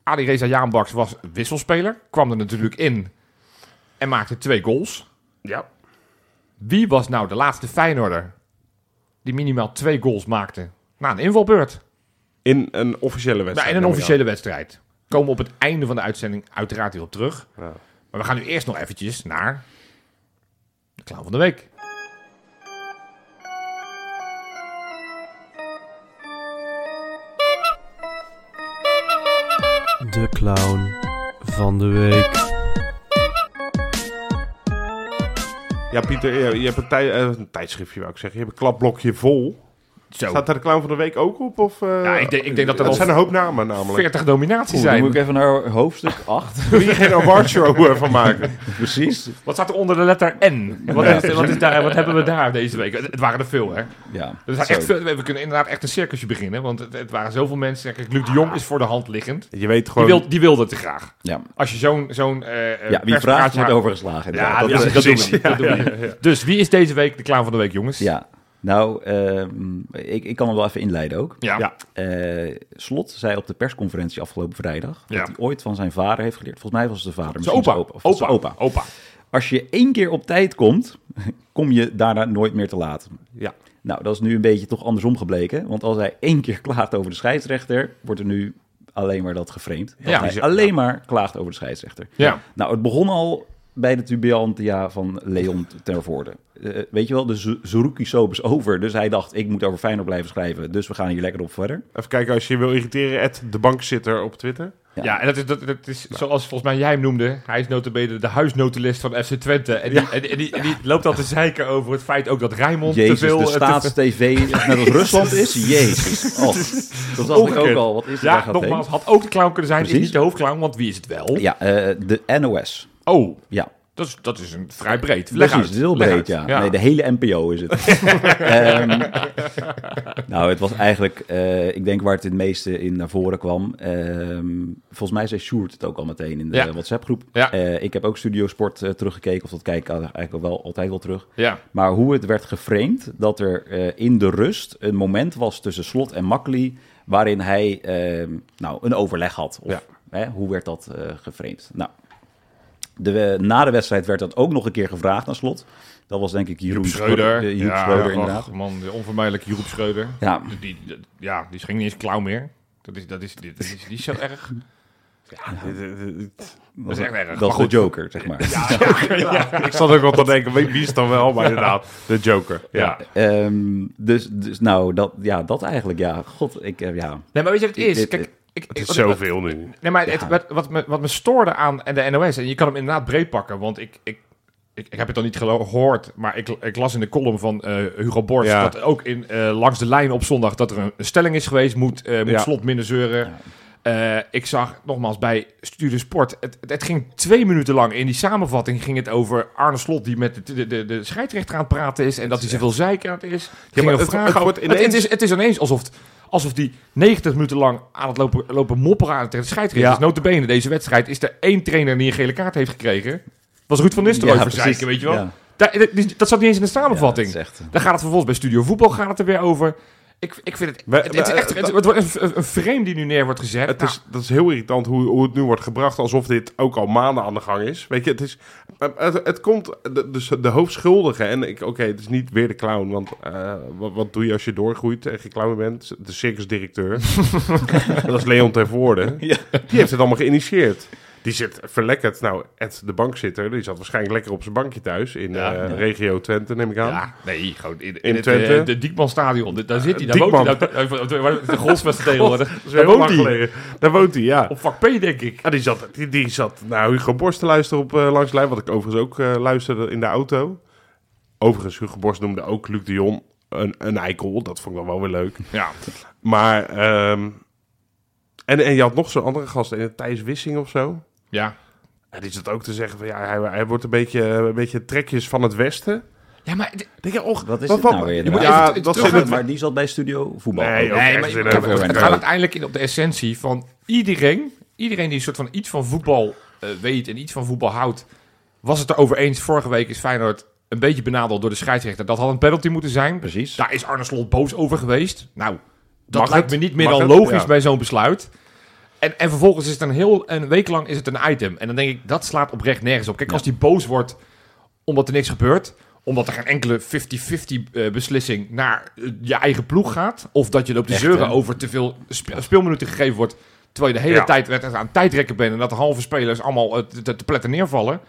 Ali Reza Jaanbaks was wisselspeler. Kwam er natuurlijk in. En maakte twee goals. ja. Wie was nou de laatste Feyenoorder die minimaal twee goals maakte na een invalbeurt? In een officiële Nou, wedstrijd. in een officiële wedstrijd. Komen we op het einde van de uitzending uiteraard weer op terug. Ja. Maar we gaan nu eerst nog eventjes naar de clown van de week. De clown van de week. Ja, Pieter, je, je hebt een, tij- eh, een tijdschriftje, wou ik zeggen. Je hebt een klapblokje vol. Zo, Staat daar de clown van de week ook op? Of, eh, Ja, ik denk- ik denk dat er Het wel zijn een hoop namen namelijk. 40 nominaties Oeh, dan zijn. moet ik even naar hoofdstuk 8. Wil je geen awardshow eh, van maken? Precies. Wat staat er onder de letter N? Wat, is, wat, is daar, wat hebben we daar deze week? Het, het waren er veel, hè? Ja. Er zijn echt veel, we kunnen inderdaad echt een circusje beginnen. Want het, het waren zoveel mensen. Kijk, Luc de Jong is voor de hand liggend. Je weet Die, gewoon... wil, die wilde te graag. Ja. Als je zo'n... zo'n eh, eh, ja, wie vraagt wordt overgeslagen. Ja, dat, dat, dat, doen we precies. niet. Dat doen we niet. Dus wie is deze week de clown van de week, jongens? ja. Nou, ehm, ik, ik kan hem wel even inleiden ook. Ja. Ja. Eh, Slot zei op de persconferentie afgelopen vrijdag... Ja. dat hij ooit van zijn vader heeft geleerd. Volgens mij was het de vader, misschien opa. opa. Opa. opa. Opa. Als je één keer op tijd komt, kom je daarna nooit meer te laat. Ja. Nou, dat is nu een beetje toch andersom gebleken. Want als hij één keer klaagt over de scheidsrechter, wordt er nu alleen maar dat geframed. Dat Ja. hij alleen maar klaagt over de scheidsrechter. Ja. Nou, het begon al bij de tubiantia van Leon ter Voorde. Eh, weet je wel, de Z- Zerouki-soap is over. Dus hij dacht, ik moet over Feyenoord blijven schrijven. Dus we gaan hier lekker op verder. Even kijken als je je wil irriteren. Ed de bankzitter op Twitter. Ja, en dat is, dat, dat is zoals volgens mij jij hem noemde. Hij is notabene de huisnotenlist van FC Twente. En die, en, en die, en die loopt al te zeiken over het feit ook dat Rijnmond Jezus, te veel... de eh, staatstv, net als Rusland is. Jezus. Oh, dat dacht ik ook al. Wat is Ja, nogmaals, had ook de clown kunnen zijn. Is Precies. niet de hoofdclown, want wie is het wel? Ja, eh, de NOS. Oh, Ja, dat is, dat is een vrij breed. Leg Precies, uit. heel breed, ja. Nee, de hele NPO is het. Ehm, nou, het was eigenlijk, eh, ik denk waar het het meeste in naar voren kwam. Ehm, volgens mij zei Sjoerd het ook al meteen in de Ja. WhatsApp-groep. Ja. Eh, ik heb ook Studio Sport eh, teruggekeken, of dat kijk ik eigenlijk wel altijd wel terug. Ja, Maar hoe het werd geframed, dat er in de rust een moment was tussen Slot en Makkely... waarin hij ehm, nou, een overleg had. Of, hè, hoe werd dat geframed? Nou, de, na de wedstrijd werd dat ook nog een keer gevraagd aan Slot. Dat was denk ik Jeroen Schreuder. eh, ja, Schreuder, och, inderdaad. man, de onvermijdelijke Joep Schreuder. Ja, Die, die, die- ja, die is geen eens clown meer. Dat is, dat is, dat is, die is zo erg. Dit- dit- dit- Dat is echt erg. dat is de. Joker, zeg maar. Ik zat ook wel te denken, wie is het dan wel? Maar inderdaad, de Joker. Ja. Ehm, dus, dus nou, dat, ja, dat eigenlijk, ja. God, ik, eh, ja. Nee, maar weet je wat het is? Dit- Kijk, dit- ik, Het is wat- zoveel nu. Nee, maar het, wat, wat, me, wat me stoorde aan de NOS, en je kan hem inderdaad breed pakken, want ik, ik, ik, ik heb het dan niet gehoord, maar ik, ik las in de column van eh, Hugo Borst Ja. dat ook in, eh, langs de lijn op zondag dat er een, een stelling is geweest, moet, eh, moet Ja. slot minder zeuren. Eh, ik zag nogmaals bij Studio Sport, het, het, het ging twee minuten lang in die samenvatting ging het over Arne Slot die met de, de, de, de scheidsrechter aan het praten is en dat hij zoveel zeiken aan het is. Het- het wordt is, het is ineens alsof, alsof die 90 minuten lang aan het lopen, lopen mopperen aan tegen de scheidsrechter. Ja. Dus notabene, deze wedstrijd is er één trainer die een gele kaart heeft gekregen. Was Ruud van Nistelrooy Ja, voor precies. zeiken, weet je wel. Ja. Daar- dat, dat zat niet eens in de samenvatting. echt, eh, Dan gaat het vervolgens bij Studio Voetbal gaat het er weer over. Ik, ik vind het... We- het, het echt, het, het wordt een, een frame die nu neer wordt gezet. Het Nou, is, dat is heel irritant hoe, hoe het nu wordt gebracht, alsof dit ook al maanden aan de gang is. Weet je, het is... Het, het komt... de- Dus de hoofdschuldige, en ik, oké, het is niet weer de clown, want eh, wat, wat doe je als je doorgroeit en geen clown bent? De circusdirecteur. dat is Leon ter Voorde. Ja. Die heeft het allemaal geïnitieerd. Die zit verlekkerd. Nou, Ed, de bankzitter, die zat waarschijnlijk lekker op zijn bankje thuis in Ja. eh, regio Twente, neem ik aan. Ja, nee, gewoon in, in, In het Twente? eh, de Diekmanstadion. Daar zit hij, daar Diekman. woont hij. Waar- De golfsvesten tegenwoordig. Daar woont hij. Daar woont hij, ja. Op vak P, denk ik. Ja, die zat, die, die zat naar Hugo Borst te luisteren op eh, Langs de Lijn, wat ik overigens ook eh, luisterde in de auto. Overigens, Hugo Borst noemde ook Luc de Jong een, een eikel. Dat vond ik dan wel weer leuk. Ja. Maar, ehm, en, en je had nog zo'n andere gast, Thijs Wissing of zo. Ja. Ja, die zat ook te zeggen van, ja, hij, hij wordt een beetje, een beetje trekjes van het westen. Ja, maar... Denk je, och, Wat is wat- nou weer? je moet ja, even dat terug- het... maar die zat bij Studio Voetbal. Nee, Nee, ergens maar het, het, gaat uiteindelijk in op de essentie van iedereen, iedereen die een soort van iets van voetbal eh, weet en iets van voetbal houdt, was het erover eens. Vorige week is Feyenoord een beetje benadeeld door de scheidsrechter. Dat had een penalty moeten zijn. Precies. Daar is Arne Slot boos over geweest. Nou, dat Mag lijkt het? me niet meer Mag dan het? logisch Ja. bij zo'n besluit. En, en vervolgens is het een heel een week lang is het een item. En dan denk ik, dat slaat oprecht nergens op. Kijk, Ja. als die boos wordt omdat er niks gebeurt, omdat er geen enkele 50-50 eh, beslissing naar eh, je eigen ploeg gaat, of dat je loopt te zeuren hè? over te veel spe- speelminuten gegeven wordt, terwijl je de hele Ja. tijd werd aan tijdrekken bent en dat de halve spelers allemaal eh, te, te pletten neervallen.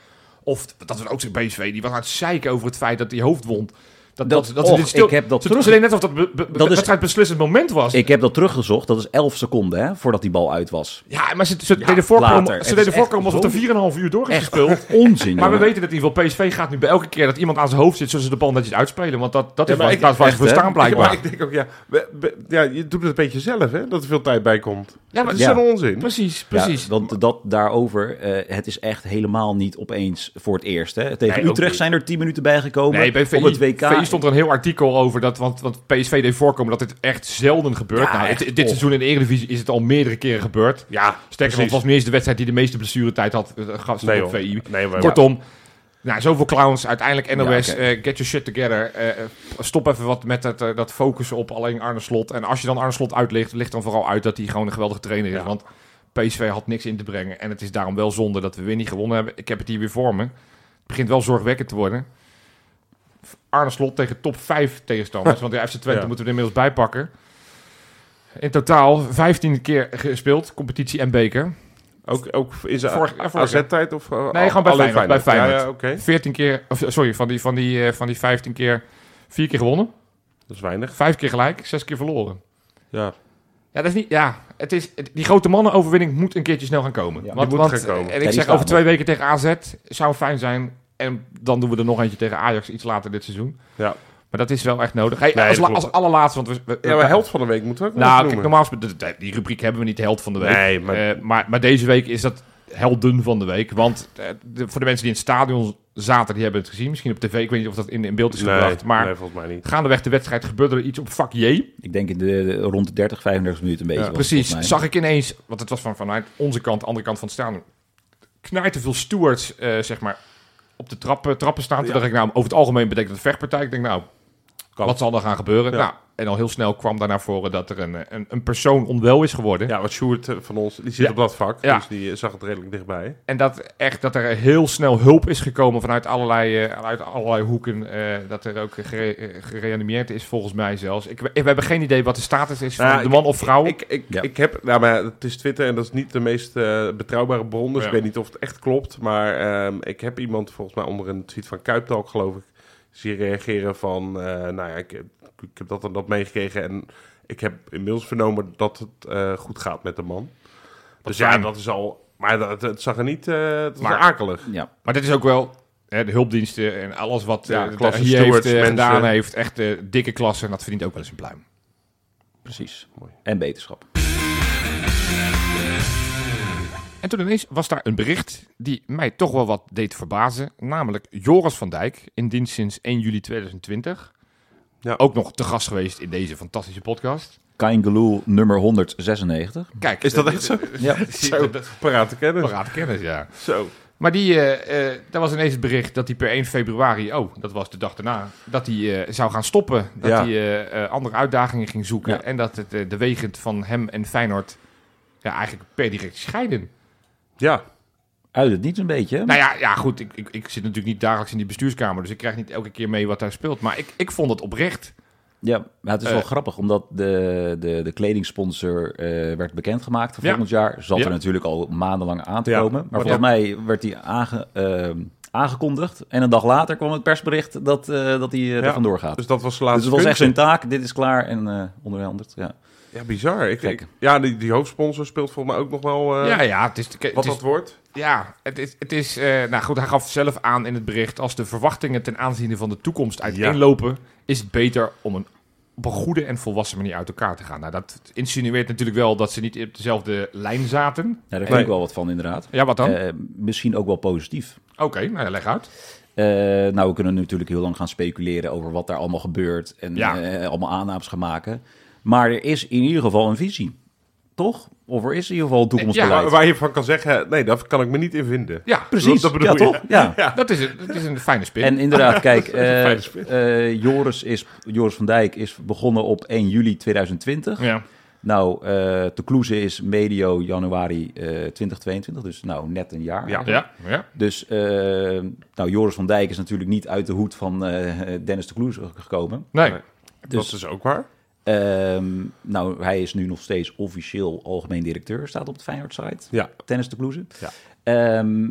Of dat we ook zo'n BSV, die was aan het zeiken over het feit dat hij hoofd wond. Dat, dat, Dat- och, stil, ik heb dat ze, terug- ze deden net alsof dat, be, be, Dat is- wedstrijd beslissend moment was. Ik heb dat teruggezocht. Dat is 11 seconden hè, voordat die bal uit was. ja, maar ze, ze Ja, deden voorkomen, ze Het deden voorkomen alsof er 4,5 uur door is gespeeld. Onzin. Maar we weten dat in ieder geval PSV gaat nu bij elke keer dat iemand aan zijn hoofd zit, zullen ze de bal netjes uitspelen. Want dat, dat Ja, is waar, ik- waar, waar ze echt, voor staan blijkbaar. maar ik denk ook, ja, we- we- ja, je doet het een beetje zelf, hè, dat er veel tijd bij komt. Ja, maar dat is ja. zo'n onzin. precies, Ja, precies. want dat daarover, eh, het is echt helemaal niet opeens voor het eerst. Hè. Tegen Utrecht zijn er 10 minuten bijgekomen. Op het WK. VI stond er een heel artikel over dat, want, want PSV deed voorkomen dat dit echt zelden gebeurt. Nou, echt, dit, dit seizoen in de Eredivisie is het al meerdere keren gebeurd. Ja, Sterker nog, het was niet eens de wedstrijd die de meeste blessuretijd had. eh, Nee, op. VI. Nee, maar Kortom, nou, zoveel clowns. Uiteindelijk NOS, Ja, eh, get your shit together. Eh, stop even wat met dat, eh, dat focussen op alleen Arne Slot. En als je dan Arne Slot uitlicht, ligt dan vooral uit dat hij gewoon een geweldige trainer is. Ja. Want PSV had niks in te brengen. En het is daarom wel zonde dat we weer niet gewonnen hebben. Ik heb het hier weer voor me. Het begint wel zorgwekkend te worden. Arne Slot tegen top 5 tegenstanders. want de FC Twente Ja. moeten we er inmiddels bijpakken. In totaal 15 keer gespeeld, competitie en beker. Ook, ook jaar. AZ-tijd? Of, uh, Nee, gewoon bij Feyenoord, bij Feyenoord. Ja, ja, oké. 14 keer, of, sorry, van die, van, die, eh, van die 15 keer, 4 keer gewonnen. Dat is weinig. 5 keer gelijk, 6 keer verloren. Ja. Ja, dat is niet. Ja, het is, het- die grote mannenoverwinning moet een keertje snel gaan komen. Ja, want, die moet want, gaan komen. En ik zeg over er. twee weken tegen AZ zou fijn zijn. En dan doen we er nog eentje tegen Ajax iets later dit seizoen. Ja. Maar dat is wel echt nodig. Hey, Nee, als, la- als allerlaatste, want we, we- Ja, maar held van de week moeten we ook Nou, kijk, normaal gesproken, die rubriek hebben we niet held van de week. Nee, maar- Eh, maar, maar deze week is dat helden van de week. Want eh, de- voor de mensen die in het stadion zaten, die hebben het gezien. Misschien op tv, ik weet niet of dat in, in beeld is Nee, gebracht. Maar nee, volgens mij niet. gaandeweg de wedstrijd gebeurde er iets op vak J. Ik denk in de, de- rond de 30, 35 minuten een beetje. Ja, Precies, zag ik ineens, want het was van, vanuit onze kant, de andere kant van het stadion, knijt te veel stewards, eh, zeg maar, op de trappen, trappen staan. Toen Ja. dacht ik, nou, over het algemeen betekent het vechtpartij. Ik denk, nou, Kan. wat zal er gaan gebeuren? Ja. Nou, en al heel snel kwam daar naar voren dat er een, een, een persoon onwel is geworden. Ja, want Sjoerd eh, van ons, die zit Ja. op dat vak. Ja. Dus die eh, zag het redelijk dichtbij. En dat, echt, dat er heel snel hulp is gekomen vanuit allerlei, eh, uit allerlei hoeken. eh, dat er ook gere- gereanimeerd is, volgens mij zelfs. Ik, we hebben geen idee wat de status is van Nou, de ik- man of vrouw. Ik, ik, Ja. ik heb, nou, maar het is Twitter en dat is niet de meest betrouwbare bron. Dus Ja. ik weet niet of het echt klopt. Maar ehm, ik heb iemand volgens mij onder een tweet van Kuiptalk, geloof ik, zie reageren van, eh, nou ja, ik, heb- ik heb dat en dat meegekregen. En ik heb inmiddels vernomen dat het eh, goed gaat met de man. Dus ja, dat is al... Maar dat, het zag er niet... eh het was Maar- akelig. Ja. Maar dit is ook wel hè, de hulpdiensten en alles wat Ja, eh, klasse hier heeft stewards, mensen. gedaan heeft. Echt eh, dikke klasse en dat verdient ook wel eens een pluim. Precies. Mooi. En beterschap. En toen ineens was daar een bericht die mij toch wel wat deed verbazen. Namelijk Joris van Dijk, in dienst sinds 1 juli 2020. Ja. Ook nog te gast geweest in deze fantastische podcast. Kaingeloel nummer 196. Kijk, Is dat eh, echt zo? Ja. Zo, parate kennis. Paraat kennis, ja. Zo. Maar die, eh eh daar was ineens het bericht dat hij per 1 februari, oh, dat was de dag daarna, dat hij eh, zou gaan stoppen. Dat Ja. hij eh, eh, andere uitdagingen ging zoeken. Ja. En dat het, eh, de wegen van hem en Feyenoord ja, eigenlijk per direct scheiden. Ja. Uit het niet een beetje. hè? Nou ja, ja goed, ik, ik, ik zit natuurlijk niet dagelijks in die bestuurskamer, dus ik krijg niet elke keer mee wat daar speelt. Maar ik, ik vond het oprecht. Ja, maar het is wel Eh. grappig, omdat de, de, de kledingsponsor eh, werd bekendgemaakt voor Ja. volgend jaar. Zat Ja. er natuurlijk al maandenlang aan te Ja. komen. Maar volgens mij werd die aange, eh, aangekondigd. En een dag later kwam het persbericht dat, eh, dat hij er vandoor gaat. Dus dat was de Dus laatste het was echt zijn taak. Dit is klaar en onderhandeld. Ja. Ja, bizar. Ik, ik- ja, die, die hoofdsponsor speelt volgens mij ook nog wel eh, ja, ja, het is... Het wat is dat wordt. Ja, het is, het is eh, nou goed, hij gaf zelf aan in het bericht, als de verwachtingen ten aanzien van de toekomst uiteenlopen, is het beter om een, op een goede en volwassen manier uit elkaar te gaan. Nou, dat insinueert natuurlijk wel dat ze niet op dezelfde lijn zaten. Ja, daar vind Nee. ik wel wat van inderdaad. Ja, wat dan? Eh, misschien ook wel positief. Oké, nou ja, leg uit. Eh, nou, we kunnen natuurlijk heel lang gaan speculeren over wat daar allemaal gebeurt. En Ja. allemaal aannames gaan maken. Maar er is in ieder geval een visie. Toch? Of er is in ieder geval een toekomstbeleid. Waar, waar je van kan zeggen, nee, daar kan ik me niet in vinden. Ja, Precies, dat bedoel ja je. toch? Ja. dat is, een, dat is een fijne spin. En inderdaad, kijk, eh, eh, Joris, is, Joris van Dijk is begonnen op 1 juli 2020. ja. Nou, eh Te Kloeze is medio januari eh, 2022, dus nou net een jaar. Ja. Ja, ja. Dus eh, nou, Joris van Dijk is natuurlijk niet uit de hoed van eh, Dennis Te Kloeze gekomen. Nee. Nee. Dus- dat is ook waar. Ehm, nou, hij is nu nog steeds officieel algemeen directeur, staat op het Feyenoord-site. Ja. Tennis de Kloeze. Ja. Ehm,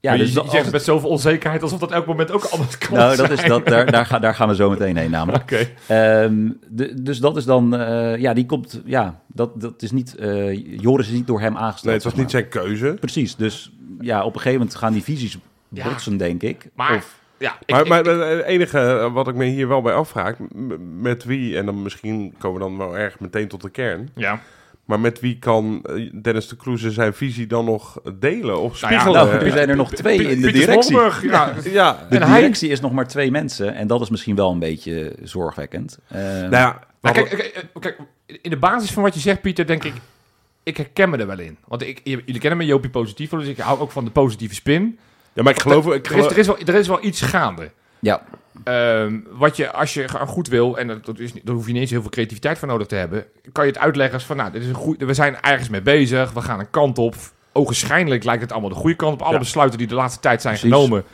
ja, Maar dus je, dat, je zegt het met zoveel onzekerheid alsof dat elk moment ook anders kan nou, dat is, dat, daar, daar, ga- daar gaan we zo meteen heen namelijk. Oké. Ehm, de, dus dat is dan, eh, ja, die komt, ja, dat, dat is niet, eh, Joris is niet door hem aangesteld. Nee, het was zeg niet maar. zijn keuze. Precies, dus ja, op een gegeven moment gaan die visies Ja. botsen, denk ik. Maar, Of- ja, ik, Maar, ik- maar het enige eh, wat ik me hier wel bij afvraag, met wie, en dan misschien komen we dan wel erg meteen tot de kern, ja. maar met wie kan eh, Dennis de Kloeze zijn visie dan nog delen of Nou ja, spiegelen? nou, er zijn er nog twee in de directie. Ja. ja, De directie is nog maar twee mensen en dat is misschien wel een beetje zorgwekkend. Ehm, nou ja, Nou, kijk, kijk, eh, kijk, in de basis van wat je zegt, Pieter, denk ik... Ik herken me er wel in. Want ik, jullie kennen me, Jopie Positief, dus ik hou ook van de positieve spin. Ja, maar ik geloof... Ik Er is, er is, wel, er is wel iets gaande. ja, Ehm, wat je, als je goed wil, en dat, dat is, daar hoef je niet eens heel veel creativiteit voor nodig te hebben, kan je het uitleggen als van, nou, dit is een goed, we zijn ergens mee bezig, we gaan een kant op. Ogenschijnlijk lijkt het allemaal de goede kant op. Alle Ja. besluiten die de laatste tijd zijn Precies. genomen,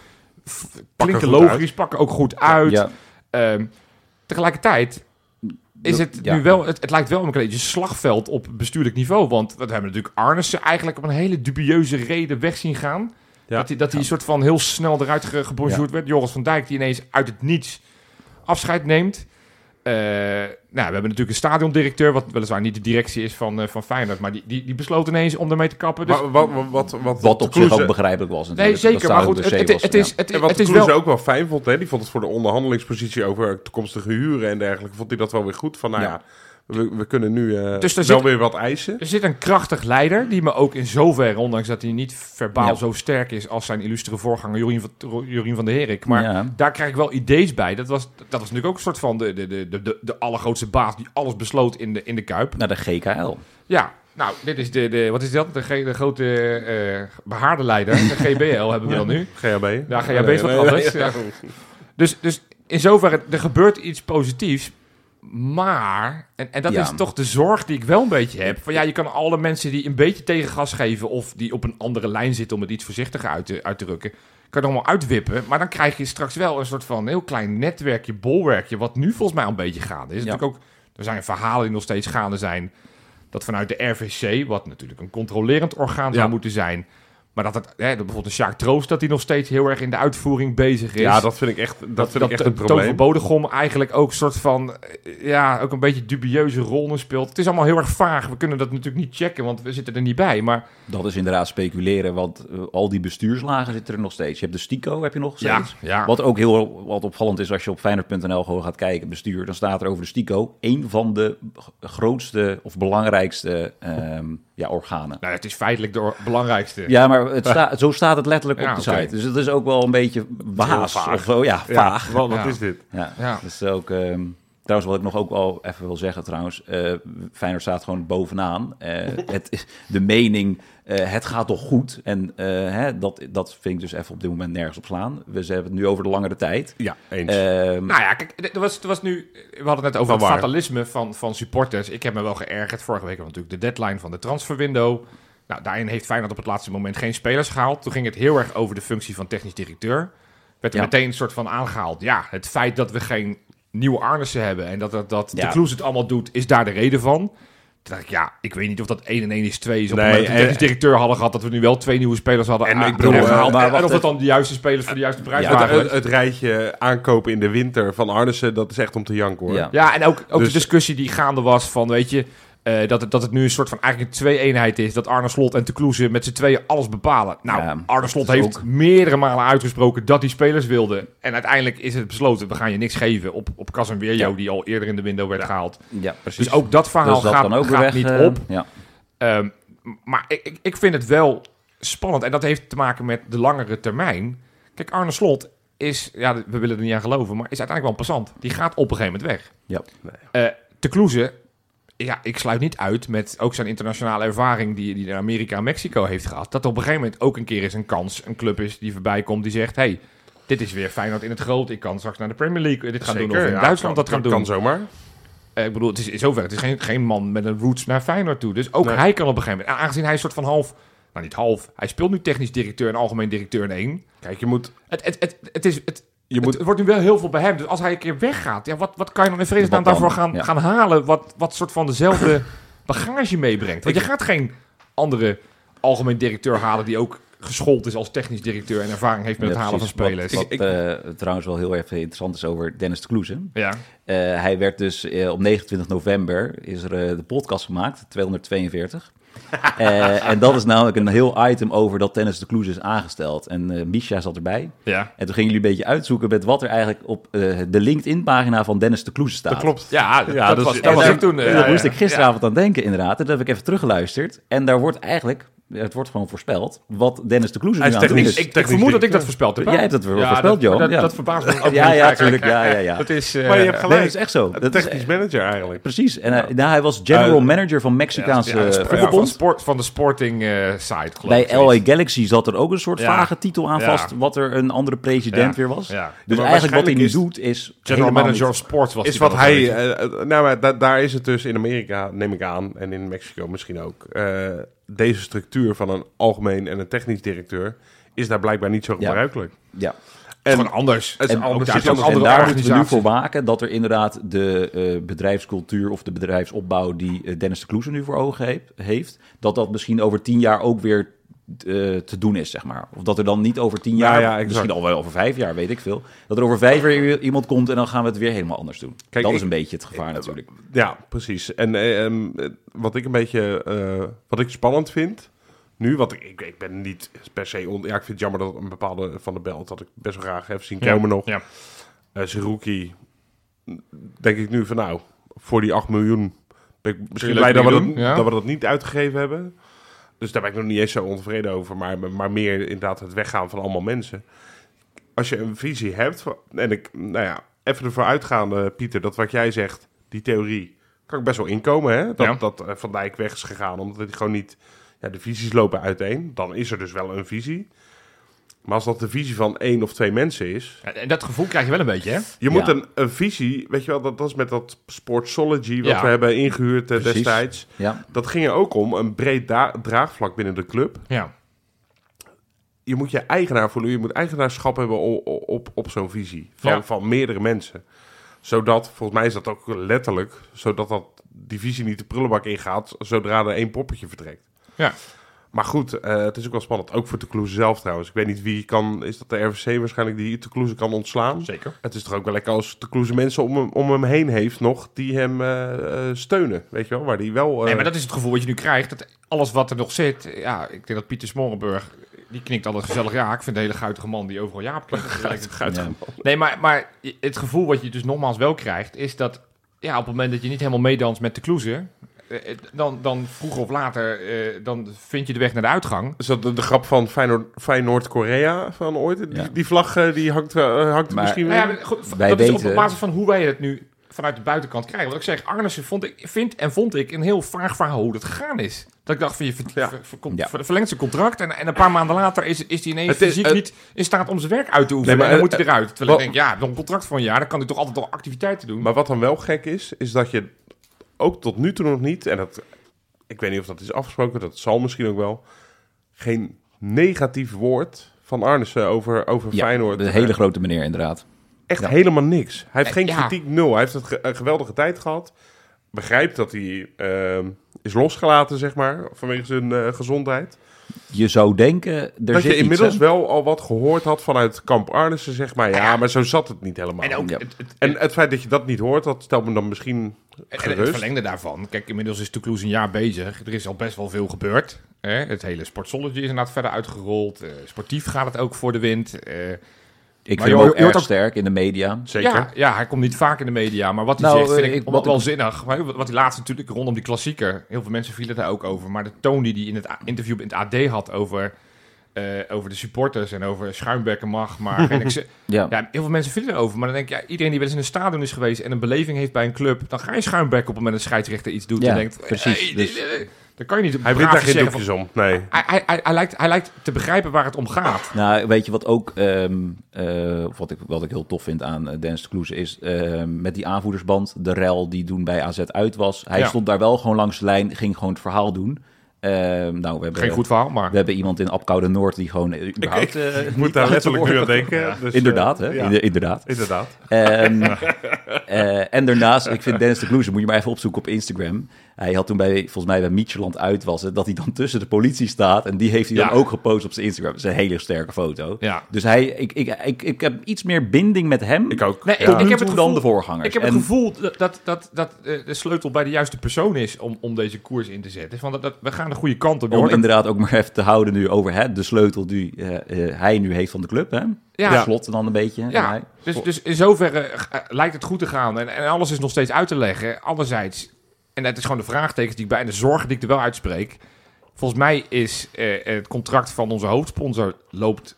f- klinken logisch, pakken ook goed uit. ja, Ehm, tegelijkertijd is Dat- het ja. nu wel, het, het lijkt wel een beetje slagveld op bestuurlijk niveau. Want we hebben natuurlijk Arnissen eigenlijk op een hele dubieuze reden weg zien gaan. Ja. Dat hij, dat hij een soort van heel snel eruit ge, gebonjourd werd. Joris van Dijk die ineens uit het niets afscheid neemt. nou, we hebben natuurlijk een stadiondirecteur, wat weliswaar niet de directie is van, eh, van Feyenoord, maar die, die, die besloot ineens om ermee te kappen. Dus, Wat, wat, wat, wat, wat, Wat op zich ook begrijpelijk was nee, natuurlijk. zeker, Dat maar goed, het, het, was, het is, ja. het, En wat het is wel... ook wel fijn vond, hè? die vond het voor de onderhandelingspositie over toekomstige huren en dergelijke, vond hij dat wel weer goed. Van nou ja, Ja. We, we kunnen nu eh, Dus wel zit- weer wat eisen. Er zit een krachtig leider, die me ook in zoverre, ondanks dat hij niet verbaal Ja. zo sterk is als zijn illustere voorganger Jorien van, Jorien van der Herik. Maar Ja. daar krijg ik wel idee's bij. Dat was, dat was natuurlijk ook een soort van de, de, de, de, de, de allergrootste baas die alles besloot in de, in de Kuip. Naar de GKL. Ja, nou, dit is de, de wat is dat? De, G- de grote eh behaarde leider, de GBL hebben we dan nu. GHB. Ja, GHB is wat anders, ja. Dus, dus in zoverre, er gebeurt iets positiefs. Maar, en, en dat Ja. is toch de zorg die ik wel een beetje heb. Van ja, je kan alle mensen die een beetje tegengas geven... of die op een andere lijn zitten, om het iets voorzichtiger uit te, uit te drukken... kan je allemaal uitwippen. Maar dan krijg je straks wel een soort van heel klein netwerkje, bolwerkje... wat nu volgens mij al een beetje gaande is. Ja. Natuurlijk ook, er zijn verhalen die nog steeds gaande zijn... dat vanuit de RVC, wat natuurlijk een controlerend orgaan zou moeten zijn... Maar dat het, hè, dat bijvoorbeeld een Sjaak Troost, dat hij nog steeds heel erg in de uitvoering bezig is. Ja, dat vind ik echt, dat vind ik echt dat een probleem. van Bodegom eigenlijk ook een soort van, eh, ja, ook een beetje dubieuze rollen speelt. Het is allemaal heel erg vaag. We kunnen dat natuurlijk niet checken, want we zitten er niet bij. Maar Dat is inderdaad speculeren, want eh, al die bestuurslagen zitten er nog steeds. Je hebt de STICO, heb je nog ja, steeds. ja. Wat ook heel wat opvallend is als je op Feyenoord.nl gewoon gaat kijken, bestuur, dan staat er over de STICO een van de grootste of belangrijkste ehm, ja, organen. Nou, het is feitelijk de belangrijkste. Ja, maar het sta, zo staat het letterlijk op Ja, de site. Dus het is ook wel een beetje vaag. Of zo, ja, Ja, vaag. wat, wat Ja. is dit? Ja, Ja. is ook... ehm, trouwens, wat ik nog ook wel even wil zeggen trouwens. eh Feyenoord staat gewoon bovenaan. Eh, het, is- de mening, eh, het gaat toch goed. En eh, hè, dat, dat vind ik dus even op dit moment nergens op slaan. We hebben het nu over de langere tijd. Ja, eens. Ehm, Nou ja, kijk, er was, er was nu, we hadden het net over Van het waar? fatalisme van, van supporters. Ik heb me wel geërgerd. Vorige week was natuurlijk de deadline van de transferwindow. Nou, daarin heeft Feyenoord op het laatste moment geen spelers gehaald. Toen ging het heel erg over de functie van technisch directeur. Werd er Ja. meteen een soort van aangehaald. Ja, het feit dat we geen nieuwe Arnissen hebben en dat, dat, dat Ja. de Kloes het allemaal doet, is daar de reden van. Toen dacht ik, ja, ik weet niet of dat 1 en 1 is 2 is. Op Nee, het moment dat de en- technisch directeur hadden gehad, dat we nu wel twee nieuwe spelers hadden En ik bedoel, gehaald. maar en wacht of het dan de juiste spelers voor de juiste prijs Ja, waren. het, het rijtje aankopen in de winter van Arnissen, dat is echt om te janken hoor. Ja. Ja, en ook, ook Dus- de discussie die gaande was van, weet je, eh, dat, het, dat het nu een soort van eigenlijk een twee-eenheid is. Dat Arne Slot en Te Kloeze met z'n tweeën alles bepalen. Nou, Ja, Arne Slot heeft ook- meerdere malen uitgesproken dat hij spelers wilde. En uiteindelijk is het besloten, we gaan je niks geven op, op Casemiro, Ja. die al eerder in de window werd gehaald. ja, precies. Dus ook dat verhaal Dus dat gaat, ook gaat weg, niet eh, op. Ja. Ehm, maar ik, ik, ik vind het wel spannend. En dat heeft te maken met de langere termijn. Kijk, Arne Slot is, ja, we willen er niet aan geloven, maar is uiteindelijk wel een passant. Die gaat op een gegeven moment weg. Ja. Te Kloeze, ja, ik sluit niet uit met ook zijn internationale ervaring die, die in Amerika en Mexico heeft gehad. Dat er op een gegeven moment ook een keer eens een kans, een club is die voorbij komt die zegt, hey, dit is weer Feyenoord in het groot. Ik kan straks naar de Premier League dit gaan doen of in ja, Duitsland kan- dat gaan kan, doen. Kan zomaar. Eh, ik bedoel, het is in zover. Het is geen, geen man met een roots naar Feyenoord toe. Dus ook Nee. hij kan op een gegeven moment... Aangezien hij een soort van half... Nou, niet half. Hij speelt nu technisch directeur en algemeen directeur in één. Kijk, je moet... Het, het, het, het, is, het, Je moet het wordt nu wel heel veel bij hem. Dus als hij een keer weggaat... Ja, wat, wat kan je dan in vredesnaam daarvoor gaan, Ja. gaan halen... Wat, wat soort van dezelfde bagage meebrengt? Want je gaat geen andere algemeen directeur halen... die ook geschoold is als technisch directeur... en ervaring heeft met het halen van spelers. Wat, Ik- wat, eh, trouwens wel heel erg interessant is over Dennis de Kloeze. ja. Eh, hij werd dus eh, op 29 november is er de podcast gemaakt, 242. Eh, en dat is namelijk een heel item over dat Dennis de Kloeze is aangesteld. En eh Misha zat erbij. Ja. En toen gingen jullie een beetje uitzoeken met wat er eigenlijk op eh, de LinkedIn-pagina van Dennis de Kloeze staat. Dat klopt. Ja, dat, Ja, dus- was, dat was daar- ik toen. En daar ja, moest ja. ik gisteravond aan denken, inderdaad. En dat heb ik even teruggeluisterd. En daar wordt eigenlijk, het wordt gewoon voorspeld, wat Dennis de Kloeze nu is aan technisch- is. Ik, ik vermoed dat ik dat voorspeld heb. Jij hebt het Ja, voorspeld, dat, Johan. Dat, Ja. dat verbaast me ook Ja, niet ja, eigenlijk. tuurlijk. Ja, ja, ja. Dat is... eh, Maar je hebt gelijk. Nee, dat is echt zo. Dat is technisch manager eigenlijk. Precies. En hij, nou, hij was general Eh, manager van Mexicaanse ja, eh, ja, van, van de sporting eh, site, geloof Bij. LA Galaxy zat er ook een soort Ja. vage titel aan Ja. vast, wat er een andere president Ja. weer was. Ja. Dus Maar eigenlijk wat hij nu doet is General Manager of Sports was Is wat hij... eh, eh, nou, maar da- daar is het dus in Amerika, neem ik aan, en in Mexico misschien ook. Deze structuur van een algemeen en een technisch directeur is daar blijkbaar niet zo Ja. gebruikelijk. Ja. Het is En gewoon anders. het is En anders. daar het is anders. En daar moeten we nu voor waken dat er inderdaad de eh, bedrijfscultuur of de bedrijfsopbouw die eh, Dennis de Kloeze nu voor ogen heeft, heeft, dat dat misschien over tien jaar ook weer te doen is, zeg maar. Of dat er dan niet over tien Ja, jaar, ja, misschien al wel over vijf jaar, weet ik veel. Dat er over vijf jaar iemand komt en dan gaan we het weer helemaal anders doen. Kijk, dat ik- is een beetje het gevaar natuurlijk. Ja, precies. En eh, ehm, eh, wat ik een beetje uh, wat ik spannend vind nu, wat ik, ik, ben niet per se on, ja, ik vind het jammer dat een bepaalde van de belt dat ik best wel graag even zien komen nog. Ja. Uh, denk ik nu van nou, voor die 8 miljoen ben ik misschien blij dat we, dat, ja. dat we dat niet uitgegeven hebben. Dus daar ben ik nog niet eens zo ontevreden over, maar, maar meer inderdaad het weggaan van allemaal mensen. Als je een visie hebt, en ik, nou ja, even ervoor uitgaande, Pieter, dat wat jij zegt, die theorie, kan ik best wel inkomen, hè? Dat, Ja. dat uh, Van Dijk weg is gegaan, omdat hij gewoon niet, ja, de visies lopen uiteen. Dan is er dus wel een visie. Maar als dat de visie van één of twee mensen is, En dat gevoel krijg je wel een beetje, hè? je moet Ja. een, een visie, weet je wel, dat, dat is met dat Sportsology wat Ja. we hebben ingehuurd eh, Precies. destijds. Ja, Dat ging er ook om, een breed draagvlak binnen de club. Ja. Je moet je eigenaar voelen, je moet eigenaarschap hebben op, op, op zo'n visie van, Ja. van meerdere mensen. Zodat, volgens mij is dat ook letterlijk, zodat dat, die visie niet de prullenbak ingaat zodra er één poppetje vertrekt. Ja. Maar goed, eh, het is ook wel spannend. Ook voor Toulouse zelf trouwens. Ik weet niet wie kan, is dat de RVC waarschijnlijk die Toulouse kan ontslaan? Zeker. Het is toch ook wel lekker als Toulouse mensen om hem, om hem heen heeft nog die hem eh, eh, steunen. Weet je wel, waar die wel... eh, Nee, maar dat is het gevoel wat je nu krijgt. Dat alles wat er nog zit... Ja, ik denk dat Pieter Smorenburg... Die knikt altijd gezellig ja. Ik vind de hele guitige man die overal Jaap klinkt. Guit- Ja. Nee, maar, maar het gevoel wat je dus nogmaals wel krijgt... is dat ja, op het moment dat je niet helemaal meedanst met de Kloeze... eh, dan, dan vroeger of later eh, dan vind je de weg naar de uitgang. Is dat de, de grap van Feyenoord- Feyenoord-Korea van ooit? Die, Ja. die vlag eh, die hangt, eh, hangt Maar- misschien Nou ja, Wij dat is op weten- basis van hoe wij het nu vanuit de buitenkant krijgen. Wat ik zeg, Arnissen vond ik, vind en vond ik een heel vaag verhaal hoe dat gegaan is. Dat ik dacht van je ver, Ja. ver- ver- Ja. ver- verlengt zijn contract en, en een paar maanden later is, is hij ineens Het is- fysiek het- niet in staat om zijn werk uit te oefenen. Nee, maar, en dan eh, moet hij eruit. Terwijl ik denk, ja, nog een contract van een jaar, dan kan hij toch altijd wel activiteiten doen. Maar wat dan wel gek is, is dat je ook tot nu toe nog niet... En dat, ik weet niet of dat is afgesproken, dat zal misschien ook wel... Geen negatief woord van Arnissen over, over ja Feyenoord. een hele grote meneer inderdaad. Echt Ja. helemaal niks. Hij heeft Eh, geen ja. kritiek, nul. Hij heeft een geweldige tijd gehad. Begrijpt dat hij ehm, is losgelaten, zeg maar, vanwege zijn eh, gezondheid. Je zou denken, er dat zit je inmiddels iets, wel al wat gehoord had vanuit kamp Arnissen, zeg maar. Ja, Ja. maar zo zat het niet helemaal. en ook Ja. het, het, En het feit dat je dat niet hoort, dat stelt me dan misschien En het verlengde daarvan. Kijk, inmiddels is Toulouse een jaar bezig. Er is al best wel veel gebeurd. Hè? Het hele Sportsology is inderdaad verder uitgerold. Eh, sportief gaat het ook voor de wind. Eh, Ik Maar vind je hem ook je erg ook- sterk in de media. Zeker. Ja, ja, hij komt niet vaak in de media. Maar wat hij Nou, zegt vind eh, ik ik- wel, wat wel ik- zinnig. Maar Wat hij laatst natuurlijk rondom die klassieker. Heel veel mensen vielen daar ook over. Maar de toon die hij in het interview in het AD had over, eh, over de supporters en over schuimbekken mag. Maar Ja. ja, heel veel mensen vielen erover. Maar dan denk ik, ja, iedereen die wel eens in een stadion is geweest en een beleving heeft bij een club. Dan ga je schuimbekken op het moment dat een scheidsrechter iets doet. Ja, en denkt, precies. hey, Dus- dan kan je niet Hij wint daar geen doekjes om. Nee. hij, hij, hij, hij lijkt, hij lijkt te begrijpen waar het om gaat. Nou, weet je wat ook, ehm, eh, wat, ik, wat ik heel tof vind aan uh, Dennis de Kloeze is, ehm, met die aanvoerdersband, de rel die toen bij AZ uit was. Hij Ja. stond daar wel gewoon langs de lijn, ging gewoon het verhaal doen. Ehm, nou, we hebben, Geen goed verhaal, maar... we hebben iemand in Apkoude Noord die gewoon eh, überhaupt... eh, Ik niet moet daar letterlijk nu aan denken. Dus, eh, Inderdaad, hè? ja, Inder- inderdaad. inderdaad. Ehm, eh, en daarnaast, ik vind Dennis de Kloeze, moet je maar even opzoeken op Instagram. Hij had toen bij, volgens mij bij Micheland uit was het, dat hij dan tussen de politie staat. En die heeft hij dan ook gepost op zijn Instagram. Dat is een hele sterke foto. Ja. Dus hij, ik, ik, ik, ik heb iets meer binding met hem Ik ook. Nee, Ja. ik, heb het dan gevoel, de voorgangers. Ik heb En- het gevoel dat, dat, dat, dat eh, de sleutel bij de juiste persoon is om, om deze koers in te zetten. Van dat, dat, we gaan de goede kant op. Je Om inderdaad ook maar even te houden nu over hè, de sleutel die eh, eh, hij nu heeft van de club. Hè? Ja. Slot dan een beetje. ja, hij. dus, dus in zoverre eh, lijkt het goed te gaan. En, en alles is nog steeds uit te leggen. Anderzijds, en het is gewoon de vraagtekens die ik bij en de zorgen die ik er wel uitspreek. Volgens mij is eh, het contract van onze hoofdsponsor loopt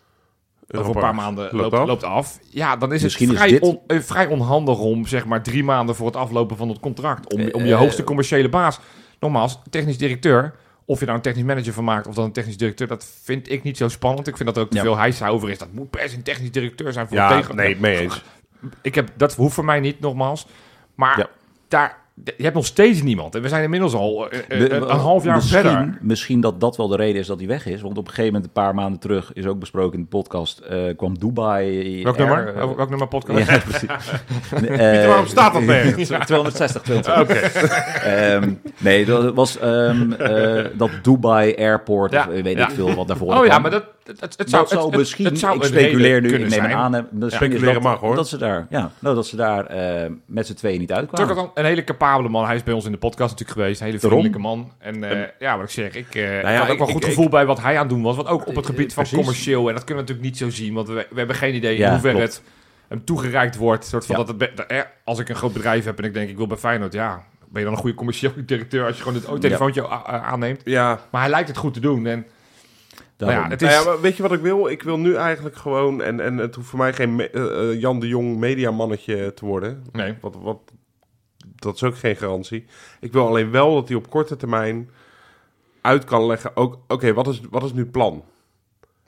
over een paar maanden Loopt loopt, af. loopt af. Ja, dan is Misschien het is vrij, dit- on- eh, vrij onhandig om zeg maar drie maanden voor het aflopen van het contract. Om, om je hoogste commerciële baas. Nogmaals, technisch directeur. Of je nou een technisch manager van maakt of dan een technisch directeur, dat vind ik niet zo spannend. Ik vind dat er ook te Ja. veel hijsa over is. Dat moet per se een technisch directeur zijn voor Ja, tegen. nee, mee eens. Ik heb, dat hoeft voor mij niet, nogmaals. Maar Ja. daar, je hebt nog steeds niemand. En we zijn inmiddels al eh, eh, een, een half jaar misschien, verder. Misschien dat dat wel de reden is dat hij weg is. Want op een gegeven moment, een paar maanden terug, is ook besproken in de podcast, eh, kwam Dubai... Welk Air, nummer? eh, Welk nummer podcast? Ja, precies. Eh, waarom staat dat nergens? 260, 260. Ehm, nee, dat was ehm, eh, dat Dubai Airport, Ja, of eh, weet ja. ik veel wat daarvoor Oh ja, maar dat, het, het, het zou, dat misschien, het zou ik speculeer nu, ik kunnen neem zijn. aan, Speculeren dat, mag, hoor. dat ze daar, ja, nou, dat ze daar eh, met z'n tweeën niet uitkwamen. Turk een hele capabele man. Hij is bij ons in de podcast natuurlijk geweest. Een hele vriendelijke man. En eh, ja, wat ik zeg, ik, eh, ja, had ook ik- wel goed ik- gevoel bij wat hij aan het doen was. Want ook op het gebied van precies. commercieel. En dat kunnen we natuurlijk niet zo zien. Want we, we hebben geen idee Ja, hoeverre klopt. het hem toegereikt wordt. Soort van Ja. dat het, dat, eh, als ik een groot bedrijf heb en ik denk ik wil bij Feyenoord. Ja, ben je dan een goede commercieel directeur als je gewoon het telefoontje aanneemt. Ja, Maar hij lijkt het goed te doen. En Daarom. nou ja, het is... Nou ja, maar weet je wat ik wil? Ik wil nu eigenlijk gewoon, en, en het hoeft voor mij geen me- eh, eh, Jan de Jong mediamannetje te worden. nee. Wat, wat, dat is ook geen garantie. Ik wil alleen wel dat hij op korte termijn uit kan leggen. ook Oké, wat, is, wat is nu het plan?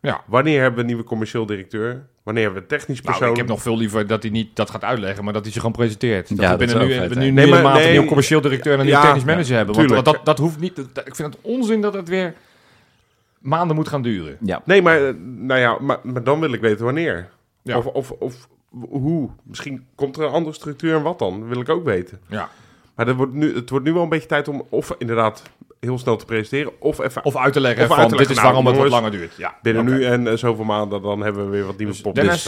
Ja. Wanneer hebben we een nieuwe commercieel directeur? Wanneer hebben we een technisch persoon? Nou, ik heb nog veel liever dat hij niet dat gaat uitleggen, maar dat hij zich gewoon presenteert. Dat Ja, we binnen nu, ook we nu nee, maar- een nee. nieuw commercieel directeur en een nieuw Ja, technisch manager hebben. Want dat, dat hoeft niet. dat- ik vind het onzin dat het weer maanden moet gaan duren. Ja. Nee, maar, eh, nou ja, maar, maar dan wil ik weten wanneer. Ja. Of, of, of hoe. Misschien komt er een andere structuur en wat dan? Dat wil ik ook weten. Ja. Maar dat wordt nu, het wordt nu wel een beetje tijd om of inderdaad heel snel te presenteren... of even Of uit te leggen Of van uit te dit is nou, waarom het wat langer duurt. Ja, binnen nu en eh, zoveel maanden... dan hebben we weer wat nieuwe Dus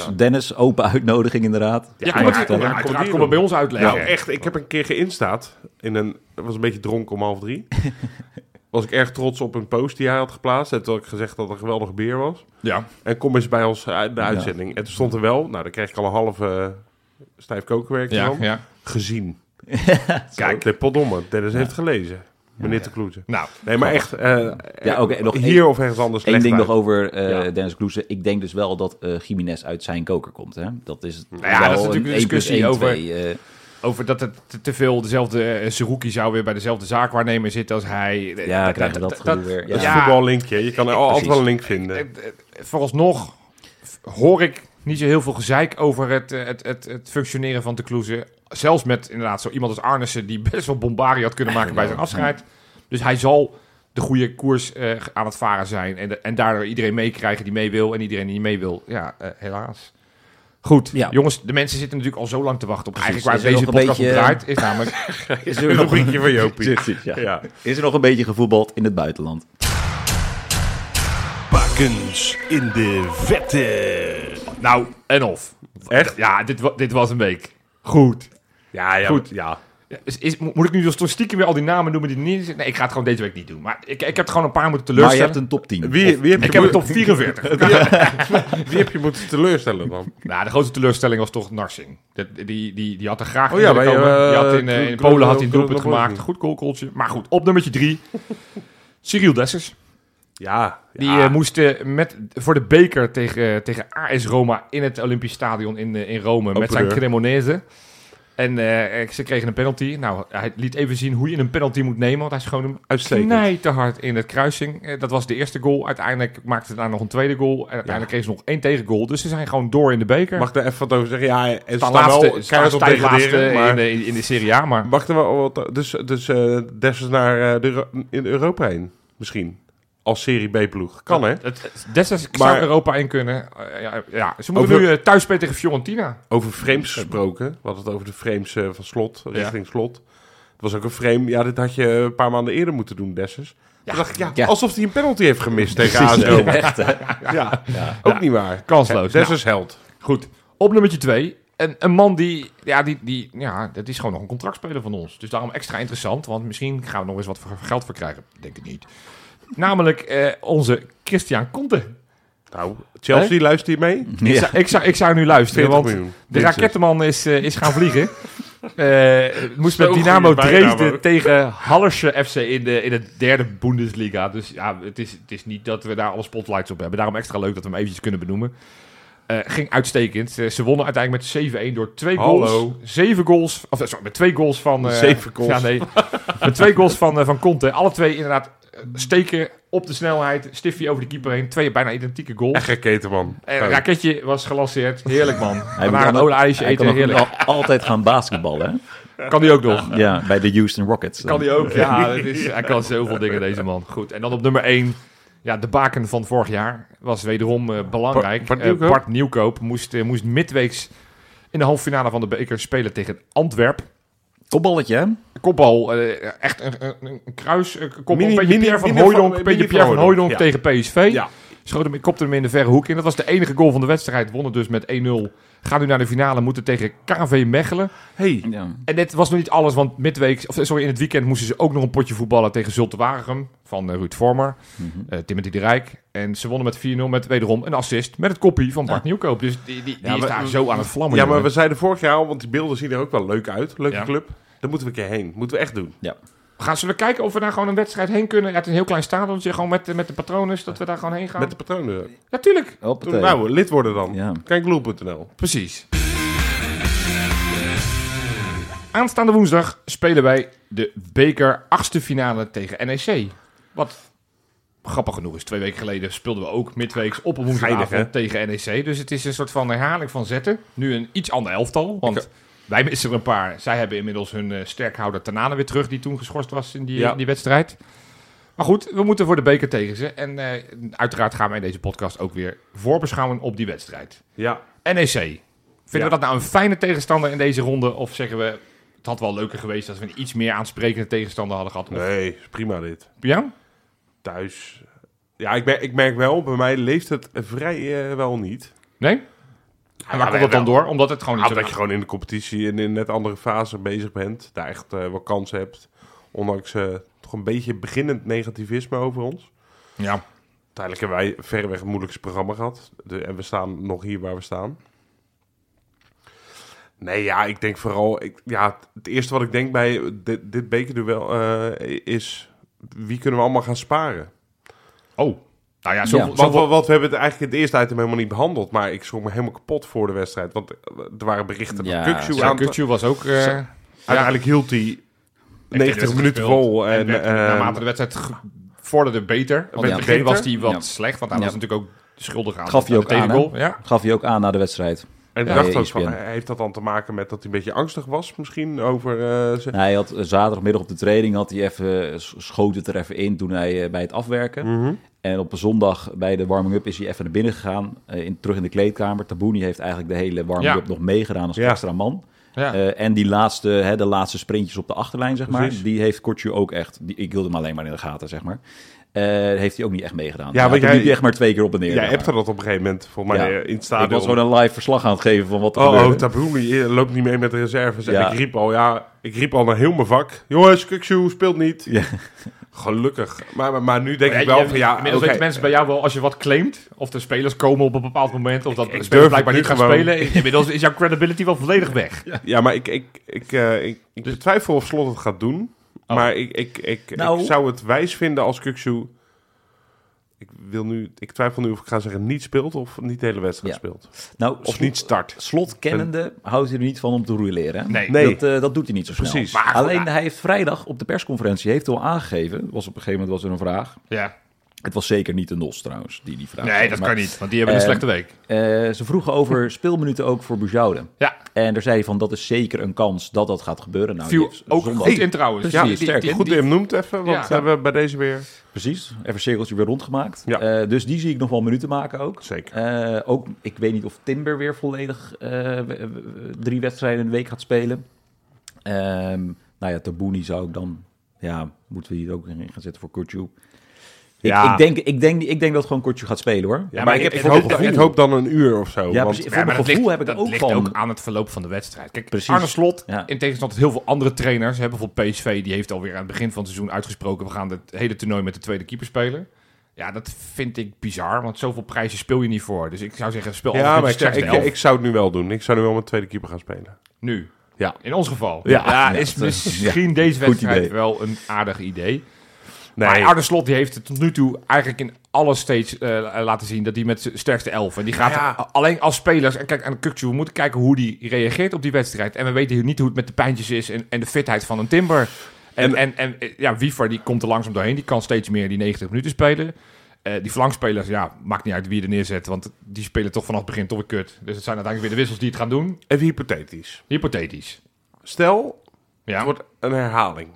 pop. Dennis, open uitnodiging inderdaad. Ja, Ja, kom maar- maar, ja, uiteraard kom doen. bij ons uitleggen. Nou, echt, ik heb een keer geïnstaat in een... Het was een beetje dronken om half drie. was ik erg trots op een post die hij had geplaatst. En toen had ik gezegd dat het een geweldige beer was. Ja. En kom eens bij ons uit de uitzending. En toen stond er wel... Nou, dan kreeg ik al een half eh, stijf kokenwerk Ja, van. ja. Gezien. Kijk. De potdomme. Dennis heeft gelezen. Meneer te Kloeze. Nou, Nee, maar echt... eh, Ja, oké, nog hier of ergens anders. Eén ding nog over eh, Ja. Dennis Kloeze. Ik denk dus wel dat eh Jiménez uit zijn koker komt. Hè? Dat is Nou ja, wel dat is natuurlijk een een 1 plus discussie 1, over- 2, eh, over dat het te, veel dezelfde... uh, Seruki zou weer bij dezelfde zaakwaarnemer zitten als hij. ja, krijgen we dat, gedoe weer. Dat is Ja. voetballinkje. Je kan er al- altijd wel een link vinden. Eh, eh, Vooralsnog hoor ik niet zo heel veel gezeik over het, eh, het, het, het functioneren van de Kloeze. Zelfs met inderdaad zo iemand als Arnissen die best wel bombarie had kunnen maken bij zijn afscheid. Dus hij zal de goede koers eh, aan het varen zijn. En, de- en daardoor iedereen meekrijgen die mee wil en iedereen die niet mee wil. Ja, eh, helaas. Goed, Ja. jongens, de mensen zitten natuurlijk al zo lang te wachten op Precies. eigenlijk waar deze nog een podcast beetje- om draait. Is namelijk Is Een er, nog, rubriekje van Jopie. Ja. Ja. is er nog een beetje gevoetbald in het buitenland? Bakens in de vette. nou en of. Echt? Ja, dit, dit was een week. Goed. Ja, ja. Goed. Ja. Is, is, mo- moet ik nu dus toch stiekem weer al die namen noemen die niet? Nee, ik ga het gewoon deze week niet doen. Maar ik, ik heb gewoon een paar moeten Maar je teleurstellen. hebt een top 10. Wie, wie, heb je Ik heb een top 44. wie heb je moeten teleurstellen dan? nou, de grootste teleurstelling was toch Narsing. Dat- Die, die, die had er graag Oh ja, bij, komen. eh, die had in, eh, in Polen had hij een doelpunt gemaakt. Goed goalcooltje. Maar goed, op nummertje drie. Cyril Dessers. Ja. Die ja. eh, moest eh, met, voor de beker tegen, tegen AS Roma in het Olympisch Stadion in, in Rome. met zijn. Cremonese. En eh, ze kregen een penalty. Nou, hij liet even zien hoe je een penalty moet nemen. Want hij schoot hem Uitstekend. te hard in het kruising. Eh, dat was de eerste goal. Uiteindelijk maakte ze daar nog een tweede goal. En uiteindelijk kregen ze nog één tegengoal. Dus ze zijn gewoon door in de beker. Mag ik er even wat over zeggen? Ja, en staan laatste, wel keihard op degraderen, maar... in, de, in de Serie A. Maar Mag er wel wat... Dus, dus Dessers naar de, in Europa heen, misschien. Als Serie B-ploeg. Kan, hè? Destijds Maar- zou Europa in kunnen. Eh, ja, ja, ze moeten Over- nu eh, thuis spelen tegen Fiorentina. Over frames gesproken. We hadden het over de frames eh, van slot, richting slot. Het was ook een frame. Ja, dit had je een paar maanden eerder moeten doen, Dessers. Toen dacht ik, ja, Ja. alsof hij een penalty heeft gemist tegen ASO. ja, echt, hè? Ja, ook niet waar. Kansloos. Dessers held. Goed, op nummertje twee. Een, een man die, ja, die, die, ja, dat is gewoon nog een contractspeler van ons. Dus daarom extra interessant, want misschien gaan we nog eens wat voor geld voor krijgen. Denk ik niet. Namelijk eh, onze Christian Conte. Nou, Chelsea, luister je mee? Ik, Ja. zou, ik, zou, ik zou nu luisteren, 40 want miljoen. de rakettenman is, eh, is gaan vliegen. Eh, moest Zo met Dynamo Dresden tegen Hallersche FC in de, in de derde Bundesliga. Dus ja, het is, het is niet dat we daar alle spotlights op hebben. Daarom extra leuk dat we hem eventjes kunnen benoemen. Eh, ging uitstekend. Ze wonnen uiteindelijk met 7-1 door twee Hallo. goals. Zeven goals. Of sorry, met twee goals van... eh, Zeven goals. Ja, nee. met twee goals van, van Conte. Alle twee inderdaad steken op de snelheid. Stiffie over de keeper heen. Twee bijna identieke goals. Echt raketen, man. En een raketje was gelanceerd. Heerlijk, man. Hij kan een ijsje Hij kan eten. ook Heerlijk. al- altijd gaan basketballen, hè? Kan hij ook nog. Ja, bij de Houston Rockets. Kan hij ook, ja. dat is, hij kan zoveel dingen, deze man. Goed, en dan op nummer 1. Ja, de baken van vorig jaar was wederom eh, belangrijk. Bart- Bart Eh, Nieuwkoop? Bart Nieuwkoop moest, eh, moest midweeks in de halve finale van de beker spelen tegen Antwerp. Kopballetje, hè? Kopbal, eh, echt een, een, een kruis, een kopbal. Mini- beetje mini- Pierre van beetje Pierre Hooijdonk, tegen PSV. Ja. Schoot hem, kopte hem in de verre hoek in. Dat was de enige goal van de wedstrijd. Wonnen dus met 1-0. Gaan nu naar de finale, moeten tegen KV Mechelen. Hey, Ja. En dit was nog niet alles, want midweek, of sorry, in het weekend moesten ze ook nog een potje voetballen tegen Zulte Waregem van eh, Ruud Vormer, Mhm. eh, Timothy de Rijk. En ze wonnen met 4-0 met wederom een assist met het koppie van Bart Nieuwkoop. Dus die, die, die Ja, is daar zo aan het vlammen. ja, maar jongen. we zeiden vorig jaar al, want die beelden zien er ook wel leuk uit. Leuke Ja. club. Daar moeten we een keer heen. Moeten we echt doen. Gaan zullen we kijken of we daar gewoon een wedstrijd heen kunnen? Ja, het is een heel klein stadionje, gewoon met, met de patronen, dat we daar gewoon heen gaan. Met de patronen. Natuurlijk, Hoppatee. Nou, lid worden dan. Ja. Kijkloel.nl. precies. Aanstaande woensdag spelen wij de beker achtste finale tegen NEC. Wat grappig genoeg is. Twee weken geleden speelden we ook midweeks op een woensdagavond Geinig, tegen NEC. Dus het is een soort van herhaling van zetten. Nu een iets ander elftal. Want wij missen er een paar. Zij hebben inmiddels hun eh, sterkhouder Tanane weer terug. Die toen geschorst was in die, Ja. in die wedstrijd. Maar goed, we moeten voor de beker tegen ze. En eh, uiteraard gaan wij in deze podcast ook weer voorbeschouwen op die wedstrijd. Ja. NEC. Vinden Ja. we dat nou een fijne tegenstander in deze ronde? Of zeggen we, het had wel leuker geweest als we een iets meer aansprekende tegenstander hadden gehad? Of, Nee, prima dit. Ja? Thuis. Ja, ik, merk- ik merk wel, bij mij leeft het vrij eh, wel niet. Nee? En waar komt dat dan door? Omdat het gewoon niet zo... dat je gewoon in de competitie en in een net andere fase bezig bent. Daar echt eh, wel kans hebt. Ondanks eh, toch een beetje beginnend negativisme over ons. Ja. Uiteindelijk hebben wij verreweg het moeilijkste programma gehad. De, en we staan nog hier waar we staan. Nee, ja, ik denk vooral... Ik, ja, het eerste wat ik denk bij dit, dit bekerduel eh is... Wie kunnen we allemaal gaan sparen? Oh. Nou ja. Ja. Zoveel- want we hebben het eigenlijk in het eerste item helemaal niet behandeld. Maar ik schrok me helemaal kapot voor de wedstrijd. Want eh, er waren berichten Ja, dat Kukçu ja, aan... Kutsu was ook... eh, Zo. Uiteindelijk hield hij 90 minuten vol. En, En, werd, eh, naarmate de wedstrijd vorderde beter. Want in het begin was hij wat Ja. slecht. Want hij Ja. was natuurlijk ook schuldig aan. Gaf hij ook de aan. Ja. Gaf hij ook aan na de wedstrijd. En ik Ja, dacht ja, ook van, ESPN. heeft dat dan te maken met dat hij een beetje angstig was misschien over... eh, zijn- Nou, hij had zaterdagmiddag op de training had hij even, schoot het er even in toen hij bij het afwerken. Mhm. En op een zondag bij de warming-up is hij even naar binnen gegaan, eh, in, terug in de kleedkamer. Tabouni heeft eigenlijk de hele warming-up Ja. nog meegedaan als Ja. extra man. Ja. Eh, en die laatste, hè, de laatste sprintjes op de achterlijn, zeg maar, die heeft Kortje ook echt, die, ik wilde hem alleen maar in de gaten, zeg maar. Eh, heeft hij ook niet echt meegedaan. Ja, Ja, want jij- liep hij echt maar twee keer op en neer. Jij zeg hebt er dat op een gegeven moment, volgens mij, Ja. in het Ik stadion. was gewoon een live verslag aan het geven van wat er Oh, oh gebeurde. Tabouni eh, loopt niet mee met de reserves. En Ja. ik riep al, ja, ik riep al naar heel mijn vak. Jongens, Kuksu speelt niet. Ja. Gelukkig. Maar, maar, maar nu denk ik wel je- van, ja, Inmiddels weten mensen bij jou wel als je wat claimt. Of de spelers komen op een bepaald moment. Of dat de ik spelers durf blijkbaar niet gaan gewoon. spelen. Inmiddels is jouw credibility wel volledig weg. Ja, maar ik, ik, ik, eh, ik, ik betwijfel of Slot het gaat doen. Oh. Maar ik, ik, ik, Nou. ik zou het wijs vinden als Kuksu... Ik, wil nu, ik twijfel nu of ik ga zeggen niet speelt of niet de hele wedstrijd Ja. speelt. Nou, Of slot, niet start. slot kennende houdt hij er niet van om te rouleren. hè? Nee. Nee. Dat, eh, dat doet hij niet zo snel. Precies. Maar- Alleen hij heeft vrijdag op de persconferentie heeft al aangegeven, was op een gegeven moment was er een vraag. Ja. Het was zeker niet de NOS trouwens, die die vraag Nee, dat maar, kan niet. Want die hebben een Eh, slechte week. eh, ze vroegen over speelminuten ook voor Boujoude. Ja. En daar zei hij van, dat is zeker een kans dat dat gaat gebeuren. Nou, die Viel ook zondag- goed in trouwens. Precies, Ja, die- sterk, die-? Goed je hem noemt even, want Ja. we hebben bij deze weer... Precies, even een cirkeltje weer rondgemaakt. Ja. Eh, dus die zie ik nog wel minuten maken ook. Zeker. Eh, ook, ik weet niet of Timber weer volledig eh, drie wedstrijden in de week gaat spelen. Ehm nou ja, Tabouni zou ik dan, ja, moeten we hier ook in gaan zetten voor Kortju. Ik, Ja. ik, denk, ik, denk, ik denk dat gewoon Kortju gaat spelen hoor. Ja, maar ik, ik- ik, ik- hoop, dan een uur of zo. Ja, want, precies. Voor mijn gevoel ligt, heb ik dat ook ligt van- ook aan het verloop van de wedstrijd. Kijk, Precies. Arne Slot, Ja. in tegenstand tot heel veel andere trainers, hebben bijvoorbeeld PSV, die heeft alweer aan het begin van het seizoen uitgesproken, we gaan het hele toernooi met de tweede keeper spelen. Ja, dat vind ik bizar, want zoveel prijzen speel je niet voor. Dus ik zou zeggen, speel altijd ja, met maar ik, ik, zou het nu wel doen. Ik zou nu wel met tweede keeper gaan spelen. Nu. Ja. In ons geval. Ja. Ja, Ja, is misschien deze wedstrijd wel een aardig idee. Nee, Maar Arne Slot die heeft het tot nu toe eigenlijk in alle stages eh, laten zien dat hij met zijn sterkste elf. En die gaat Ja. alleen als spelers. En kijk, aan Kukcu, we moeten kijken hoe die reageert op die wedstrijd. En we weten niet hoe het met de pijntjes is en, en de fitheid van een Timber. En, en, en, eh, ja, Wiever die komt er langzaam doorheen. Die kan steeds meer die 90 minuten spelen. Eh, die flankspelers, ja, maakt niet uit wie je er neerzet. Want die spelen toch vanaf het begin tot weer kut. Dus het zijn uiteindelijk weer de wissels die het gaan doen. even hypothetisch. Hypothetisch. Stel, Ja, Het wordt een herhaling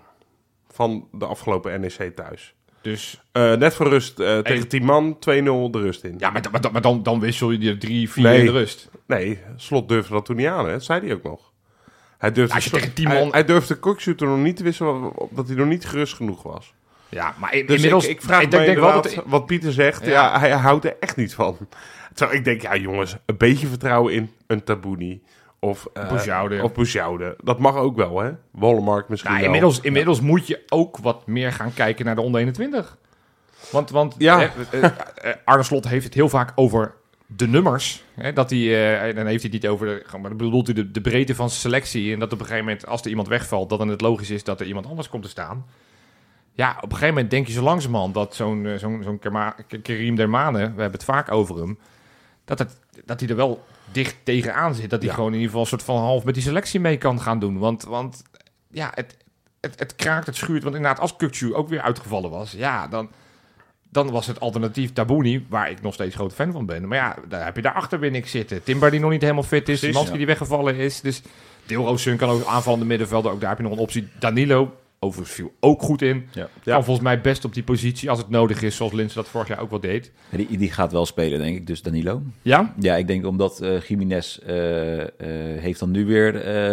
van de afgelopen NEC thuis. dus... Eh, net voor rust eh, tegen 10 man, 2-0 de rust in. Ja, maar, maar, dan- maar dan, dan wissel je die drie, vier Nee. in de rust. Nee, Slot durfde dat toen niet aan, hè? dat zei hij ook nog. Hij durfde, Als je Slot- tegen 10 hij, man- hij durfde Kokshooter nog niet te wisselen, omdat hij nog niet gerust genoeg was. Ja, maar in- Dus inmiddels... ik, ik vraag ik denk, denk wel dat... wat Pieter zegt. Ja. Ja. hij houdt er echt niet van. Terwijl ik denk, ja jongens, een beetje vertrouwen in een Tabouni. Of, Boujoude. Dat mag ook wel, hè? Wallenmark misschien Nou, wel. inmiddels, inmiddels moet je ook wat meer gaan kijken naar de onder 21. Want, want Ja. eh, eh, eh, Arne Slot heeft het heel vaak over de nummers. Hè, dat hij, eh, dan heeft hij het niet over, de, maar dan bedoelt hij de, de breedte van selectie. En dat op een gegeven moment, als er iemand wegvalt, dat dan het logisch is dat er iemand anders komt te staan. Ja, op een gegeven moment denk je zo langzamerhand dat zo'n zo'n zo'n Karim Dermane, we hebben het vaak over hem, dat, het, dat hij er wel dicht tegenaan zit. Dat hij Ja. gewoon in ieder geval een soort van half met die selectie mee kan gaan doen. Want, want ja, het, het, het kraakt, het schuurt. Want inderdaad, als Kukcu ook weer uitgevallen was, ja, dan, dan was het alternatief Tabouni, waar ik nog steeds groot fan van ben. Maar ja, daar heb je daarachter weer niks zitten. Timber die nog niet helemaal fit is, Precies, ja. die weggevallen is. Dus Deelroosun kan ook aanvallende middenvelder. Ook daar heb je nog een optie. Danilo, overigens viel ook goed in. Ja. Ja. Kan volgens mij best op die positie, als het nodig is, zoals Linse dat vorig jaar ook wel deed. Die, die gaat wel spelen, denk ik, dus Danilo. Ja? Ja, ik denk omdat eh Jiménez eh, eh, heeft dan nu weer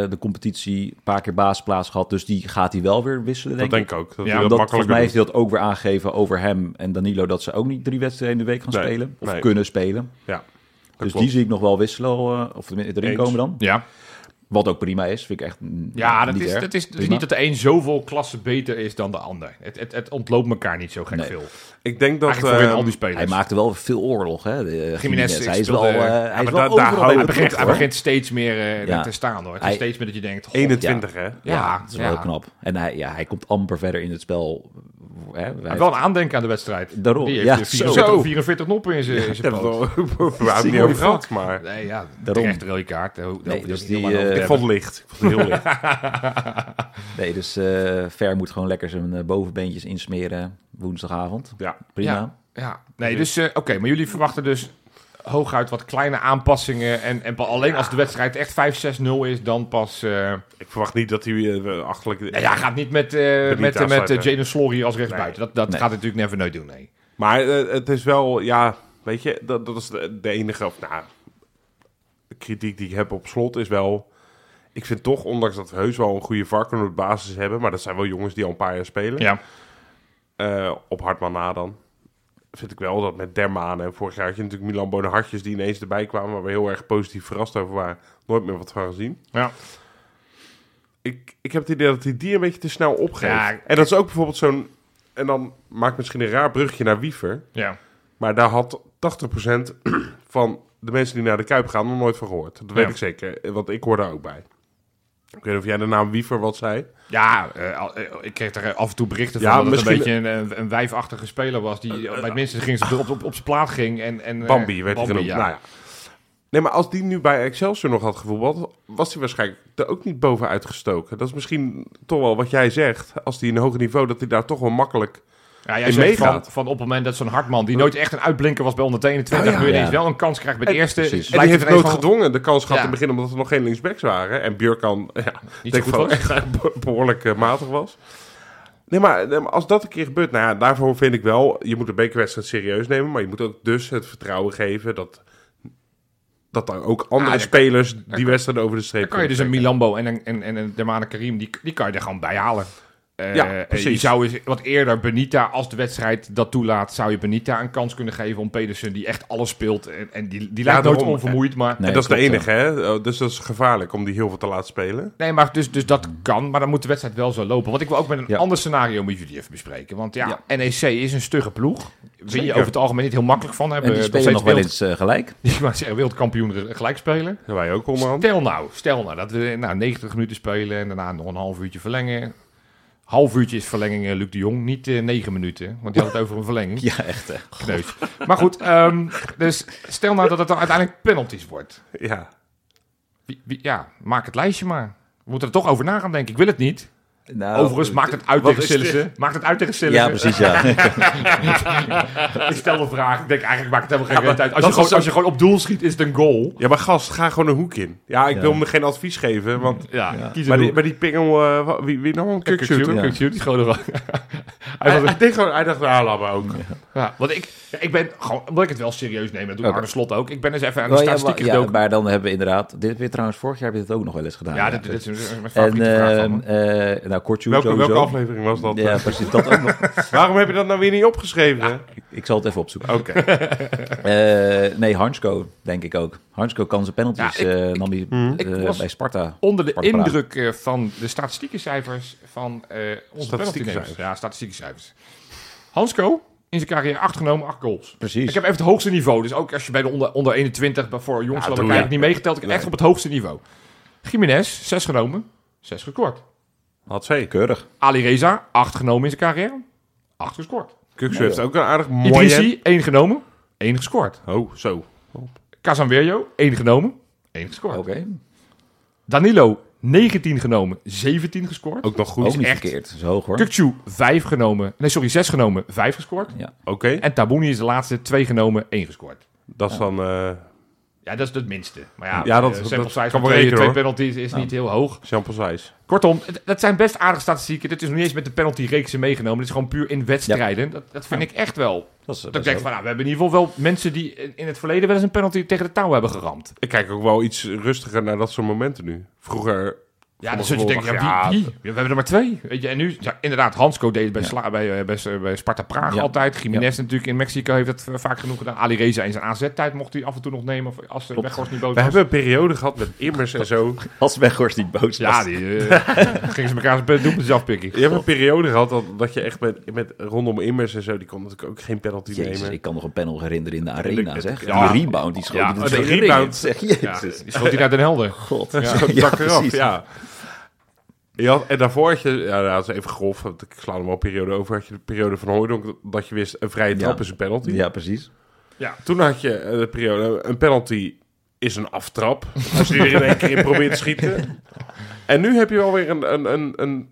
de competitie een paar keer basisplaats gehad. Dus die gaat hij wel weer wisselen, dat denk ik. denk ik ook. Dat Ja, dat volgens mij heeft hij dat ook weer aangegeven over hem en Danilo... dat ze ook niet drie wedstrijden in de week gaan Nee, spelen. Of nee. kunnen spelen. Ja, dat dus klopt. die zie ik nog wel wisselen, of erin Eens. komen dan. Ja. Wat ook prima is, vind ik echt Ja, dat niet is, erg. dat is, Prima. niet dat de een zoveel klassen beter is dan de ander. Het, het, het ontloopt elkaar niet zo gek Nee. veel. Ik denk dat... Eh, al die spelers. Hij maakte wel veel oorlog, hè, de, Jiménez Jiménez. Hij is wel, eh, ja, hij is wel daar- hij, begint, hij begint steeds meer eh, Ja. te staan hoor. Het Hij- is steeds meer dat je denkt... goh, 21, hè? Ja, Ja, dat is wel ja. heel knap. En hij, ja, hij komt amper verder in het spel. Hè, heeft- wel een aandenken aan de wedstrijd. Daarom, Die heeft ja, eh, zo. 44, 44 noppen in zijn Ik zijn poot. niet over gehad, maar Nee, ja, Daarom. terecht rode kaart. Nee, je dus die, eh, ik vond het licht. Ik vond het heel licht. Nee, dus eh Ver moet gewoon lekker zijn eh, bovenbeentjes insmeren woensdagavond. Ja. Prima. Ja. Ja, nee, dus eh, oké, maar jullie verwachten dus hooguit wat kleine aanpassingen. En, en alleen als de wedstrijd echt 5-6-0 is, dan pas. eh Ik verwacht niet dat hij uh, achterlijk... ja, ja, gaat niet met, eh niet met, met Jaden Slory als rechtsbuiten. Dat, dat Nee. gaat natuurlijk never nooit doen, nee. Maar het is wel, ja, weet je, dat, dat is de, de enige, of nou, de kritiek die ik heb op slot is wel, ik vind toch, ondanks dat we heus wel een goede varken op de basis hebben, maar dat zijn wel jongens die al een paar jaar spelen, Ja, eh, op Hartman na dan, vind ik wel dat met Dermane, en vorig jaar had je natuurlijk Milan Bonenhartjes die ineens erbij kwamen, waar we heel erg positief verrast over waren, nooit meer wat van gezien. ja. Ik, ik heb het idee dat hij die een beetje te snel opgeeft. Ja, en dat is ook bijvoorbeeld zo'n, en dan maak ik misschien een raar brugje naar Wiever, ja. Maar daar had 80% van de mensen die naar de Kuip gaan nog nooit van gehoord. Dat weet Ja. ik zeker, want ik hoor daar ook bij. Ik weet niet of jij de naam Wiever wat zei. Ja, eh, eh, ik kreeg er af en toe berichten Ja, van dat het een beetje een, een, wijfachtige speler was. Die bij het minste ging ze op, op, op zijn plaat ging. En, en, eh, Bambi werd hij genoemd. ja. Nou ja. Nee, maar als die nu bij Excelsior nog had gevoetbald, was hij waarschijnlijk er ook niet bovenuit gestoken. Dat is misschien toch wel wat jij zegt. Als hij in een hoger niveau, dat hij daar toch wel makkelijk... Ja, jij zegt van, van op het moment dat zo'n Hartman, die nooit echt een uitblinker was bij onder 21, Oh ja. nu ineens Ja. wel een kans krijgt bij de En- eerste. precies. En die heeft nooit van- gedwongen de kans gehad Ja. in het begin, omdat er nog geen linksbacks waren. En Björkan, ja, Niet denk zo ik was. echt be- behoorlijk eh, matig was. Nee maar, nee, maar als dat een keer gebeurt, nou ja, daarvoor vind ik wel, je moet de bekerwedstrijd serieus nemen, maar je moet ook dus het vertrouwen geven dat, dat er ook andere dan- spelers die wedstrijden over de streep Dan kan je dus een. Milambo en een, en, en een Dermane Karim, die, die kan je er gewoon bij halen. Eh, Ja, eh, precies. Je zou eens wat eerder Benita, als de wedstrijd dat toelaat, zou je Benita een kans kunnen geven om Pedersen, die echt alles speelt. En, en die, die lijkt nooit daarom. onvermoeid, maar... Nee, en dat is de enige, hè? Oh, Dus dat is gevaarlijk om die heel veel te laten spelen. Nee, maar dus, dus dat kan, maar dan moet de wedstrijd wel zo lopen. Want ik wil ook met een Ja. ander scenario met jullie even bespreken. Want ja, Ja. NEC is een stugge ploeg. Win je over het algemeen niet heel makkelijk van. En Hebben die nog spelen nog wel eens eh, gelijk. Ik wou zeggen, wereldkampioen re- gelijk spelen. En wij ook onderhand. Stel nou, stel nou dat we nou, 90 minuten spelen en daarna nog een half uurtje verlengen. Half uurtje is verlenging eh, Luc de Jong, niet eh 9 minuten. Want die had het over een verlenging. Ja, echt. hè. Kneus. Maar goed, ehm, dus stel nou dat het dan uiteindelijk penalties wordt. Ja. Wie, wie- ja, maak het lijstje maar. We moeten er toch over na gaan denken. Ik wil het niet. Nou, Overigens, maakt het uit tegen? Sillissen. Maakt het uit tegen Sillissen. Ja, precies, ja. Ik stel de vraag. Ik denk, eigenlijk maakt het helemaal geen Ja, uit. Als je, gewoon, als je gewoon op doel schiet, is het een goal. Ja, maar gast, ga gewoon een hoek in. Ja, ik Ja. wil hem geen advies geven, want... Ja, kies Maar die, maar die pingel, eh, wa- wie, wie nou Kukçu, Ja. Kukçu, die nog... hij, hij, gewoon, hij dacht, laat maar ook. Ja, want ik, ja, ik ben gewoon, omdat ik het wel serieus neem, dat doet Oké. Arne Slot ook. Ik ben eens even aan de Oh, ja, statistieken maar, ja, gedoken. maar dan hebben we inderdaad... Dit heb je trouwens vorig jaar heb je dit ook nog wel eens gedaan. Ja, dit, is mijn En favoriete vraag van nou, Kortjoe Welke, welke aflevering was dat? Ja, precies, dat ook nog. Waarom heb je dat nou weer niet opgeschreven? Ik zal het even opzoeken. Oké. Eh, nee, Hansko, denk ik ook. Hansko kan zijn penalties Ja, ik- eh, ik- nam hij, ik eh, was- bij Sparta. Onder de Sparta indruk eh, van de statistieke cijfers van eh onze Statistieke cijfers. Ja, statistieke cijfers. Hansko, in zijn carrière acht genomen, acht goals. Precies. Ik heb even het hoogste niveau. Dus ook als je bij de onder, onder 21, bij- voor jongens Ja, heb ik eigenlijk niet meegeteld. Ik heb echt op het hoogste niveau. Jiménez, zes genomen, zes gescoord. Had ze. Keurig. Ali Reza, acht genomen in zijn carrière, acht gescoord. Kuksu heeft ook een aardig mooi... Idrissi, één genomen, één gescoord. Oh, zo. Casanverio, één genomen, één gescoord. Oké. Danilo, 19 genomen, 17 gescoord. Ook nog goed. Ook niet echt. verkeerd. Dat is hoog hoor. Kukcu, 5 genomen. Nee, sorry, 6 genomen, 5 gescoord. Oké. En Tabouni is de laatste, 2 genomen, 1 gescoord. Dat is dan... eh Ja, dat is het minste. Maar ja, Ja, dat- eh, dat sample size kan twee, rekenen, twee penalties is niet heel hoog. Jean-Paul Zijs. Kortom, dat zijn best aardige statistieken. Dit is nog niet eens met de penalty-reeksen meegenomen. Dit is gewoon puur in wedstrijden. Dat, dat vind ik echt wel. Dat is, Dat ik denk van, nou, we hebben in ieder geval wel mensen die in- in het verleden wel eens een penalty tegen de touw hebben geramd. Ik kijk ook wel iets rustiger naar dat soort momenten nu. Vroeger... Ja, zul je gevoel ja, wie, we hebben er maar twee. Weet je, en nu, ja, inderdaad, Hansco deed het bij. Sla- bij, eh, bij, bij Sparta Praag Ja. altijd. Jiménez natuurlijk in Mexico heeft het eh, vaak genoeg gedaan. Ali Reza in zijn AZ-tijd mocht hij af en toe nog nemen of als. Weghorst niet boos We was. hebben een periode gehad met Immers en zo. Als Weghorst niet boos was. Ja, die eh, gingen ze elkaar zijn doelpuntjes afpikken. Je hebt een periode gehad dat, dat je echt met, met rondom Immers en zo, die kon natuurlijk ook geen penalty Jezus, nemen. ik kan nog een panel herinneren in de arena, zeg. ja. die rebound, die schoot Ja, hij de de rebound. Zeg, Ja, jezus. die schoot hij naar Den Helder. God. Ja, Ja, precies. ja. Je had, en daarvoor had je, ja, dat is even grof, want ik sla hem al een periode over, had je de periode van Hooydonk, dat je wist, een vrije trap Ja. is een penalty. Ja, precies. Ja. Toen had je eh, de periode, een penalty is een aftrap, als je er in één keer in probeert te schieten. En nu heb je wel weer een, een, een, een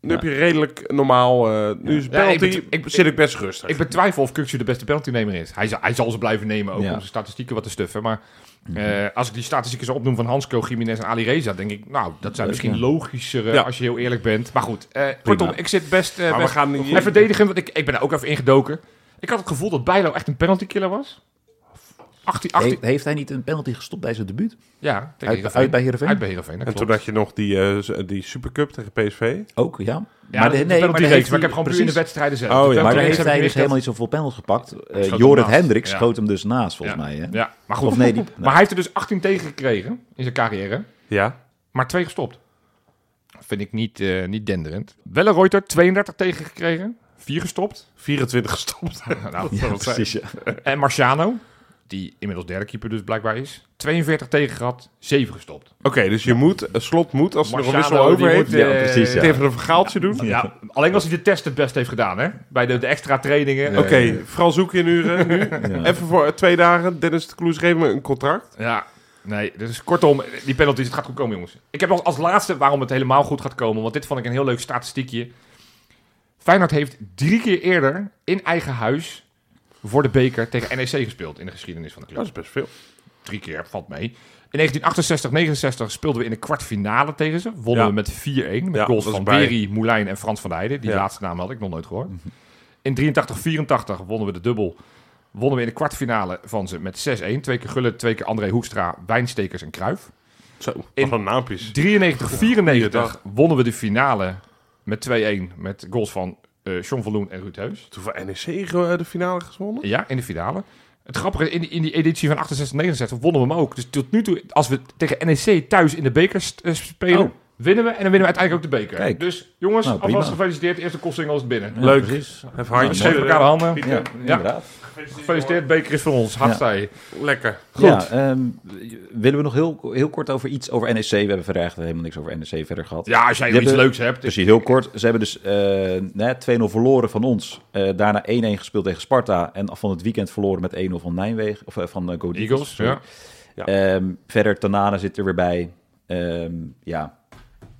nu heb je redelijk normaal, eh, nu is penalty, ik- zit ik best rustig. Ik betwijfel of Kukcu de beste penaltynemer is. Hij, zal- hij zal ze blijven nemen, ook Ja. om zijn statistieken wat te stuffen. Maar eh, als ik die statistieken zo opnoem van Hansco, Jiménez en Ali Reza, denk ik, nou, dat zijn Leuk, misschien ja. logischere Ja. als je heel eerlijk bent. Maar goed, eh, kortom, ik zit best, eh we best gaan niet... en verdedigen, want ik, ik ben er ook even ingedoken. Ik had het gevoel dat Bijlo echt een penaltykiller was. 18, 18, Heeft, heeft hij niet een penalty gestopt bij zijn debuut? ja, tegen Uit, Heerenveen. uit bij Heerenveen? Uit bij Heerenveen, En toen had je nog die, eh, z- die Supercup tegen PSV. Ook, ja. Ja, maar de, nee, maar heeft ik heb hij- gewoon puur in de precies. wedstrijden zelf. Oh, De ja. Maar daar penalty heeft hij dus niet helemaal niet zoveel panels gepakt. Eh hem Jorrit. Hendricks Ja. schoot hem dus naast, volgens Ja. mij. Hè? Ja, maar goed. Of nee, die... Maar hij heeft er dus 18 tegen gekregen in zijn carrière. Ja. Maar twee gestopt. Vind ik niet, eh niet denderend. Wellenreuter 32 tegen gekregen. Vier gestopt. 24 gestopt. nou, precies, ja. En Marciano, die inmiddels derde keeper dus blijkbaar is. 42 tegen gehad, 7 gestopt. Oké, dus je moet, een slot moet, als hij nog een wissel over heeft, moet, ja, eh, precies, ja. een vergaaltje doen. Ja, alleen als hij de test het best heeft gedaan, hè? Bij de, de extra trainingen. Oké, vooral zoeken in uren nu. Even voor twee dagen. Dennis de Kloes geeft me een contract. Ja, nee, dus kortom, die penalties, het gaat goed komen, jongens. Ik heb nog als laatste waarom het helemaal goed gaat komen, want dit vond ik een heel leuk statistiekje. Feyenoord heeft drie keer eerder in eigen huis voor de beker tegen NEC gespeeld in de geschiedenis van de club. Dat is best veel. Drie keer, valt mee. In 1968, 69 speelden we in de kwartfinale tegen ze. Wonnen Ja. we met 4-1. Met Ja, goals van. Beri, Moulijn en Frans van Heijden. Die Ja. laatste naam had ik nog nooit gehoord. In 83, 84 wonnen we de dubbel. Wonnen we in de kwartfinale van ze met 6-1. Twee keer Gullit, twee keer André Hoekstra, Wijnstekers en Kruif. Zo, In- wat een naampjes. 93, 94 Goeiedag. wonnen we de finale met 2-1. Met goals van eh John Verloen en Ruud Heus. Toen van NEC ge- de finale gewonnen. Ja, in de finale. Het grappige, in die, in die editie van 68, 69 wonnen we hem ook. Dus tot nu toe, als we tegen NEC thuis in de beker eh, spelen, Oh. Winnen we. En dan winnen we uiteindelijk ook de beker. Kijk. Dus jongens, Nou, alvast gefeliciteerd. Eerste kostsingel is binnen. Ja, Leuk. Precies. Even We handjes. geven elkaar de handen. Ja, Ja. inderdaad. Gefeliciteerd, beker is voor ons. Hartstikke. Lekker. Goed. Ja, ehm, willen we nog heel, heel kort over iets over NEC? We hebben verder eigenlijk helemaal niks over NEC verder gehad. Ja, als jij iets hebben- leuks hebt. Precies, heel kort. Ze hebben dus eh, nee, 2-0 verloren van ons. Eh, daarna 1-1 gespeeld tegen Sparta. En van het weekend verloren met 1-0 van Nijmegen. Of eh, van uh, Go Eagles. Ja. Ehm, verder, Tanana zit er weer bij. Ehm, ja.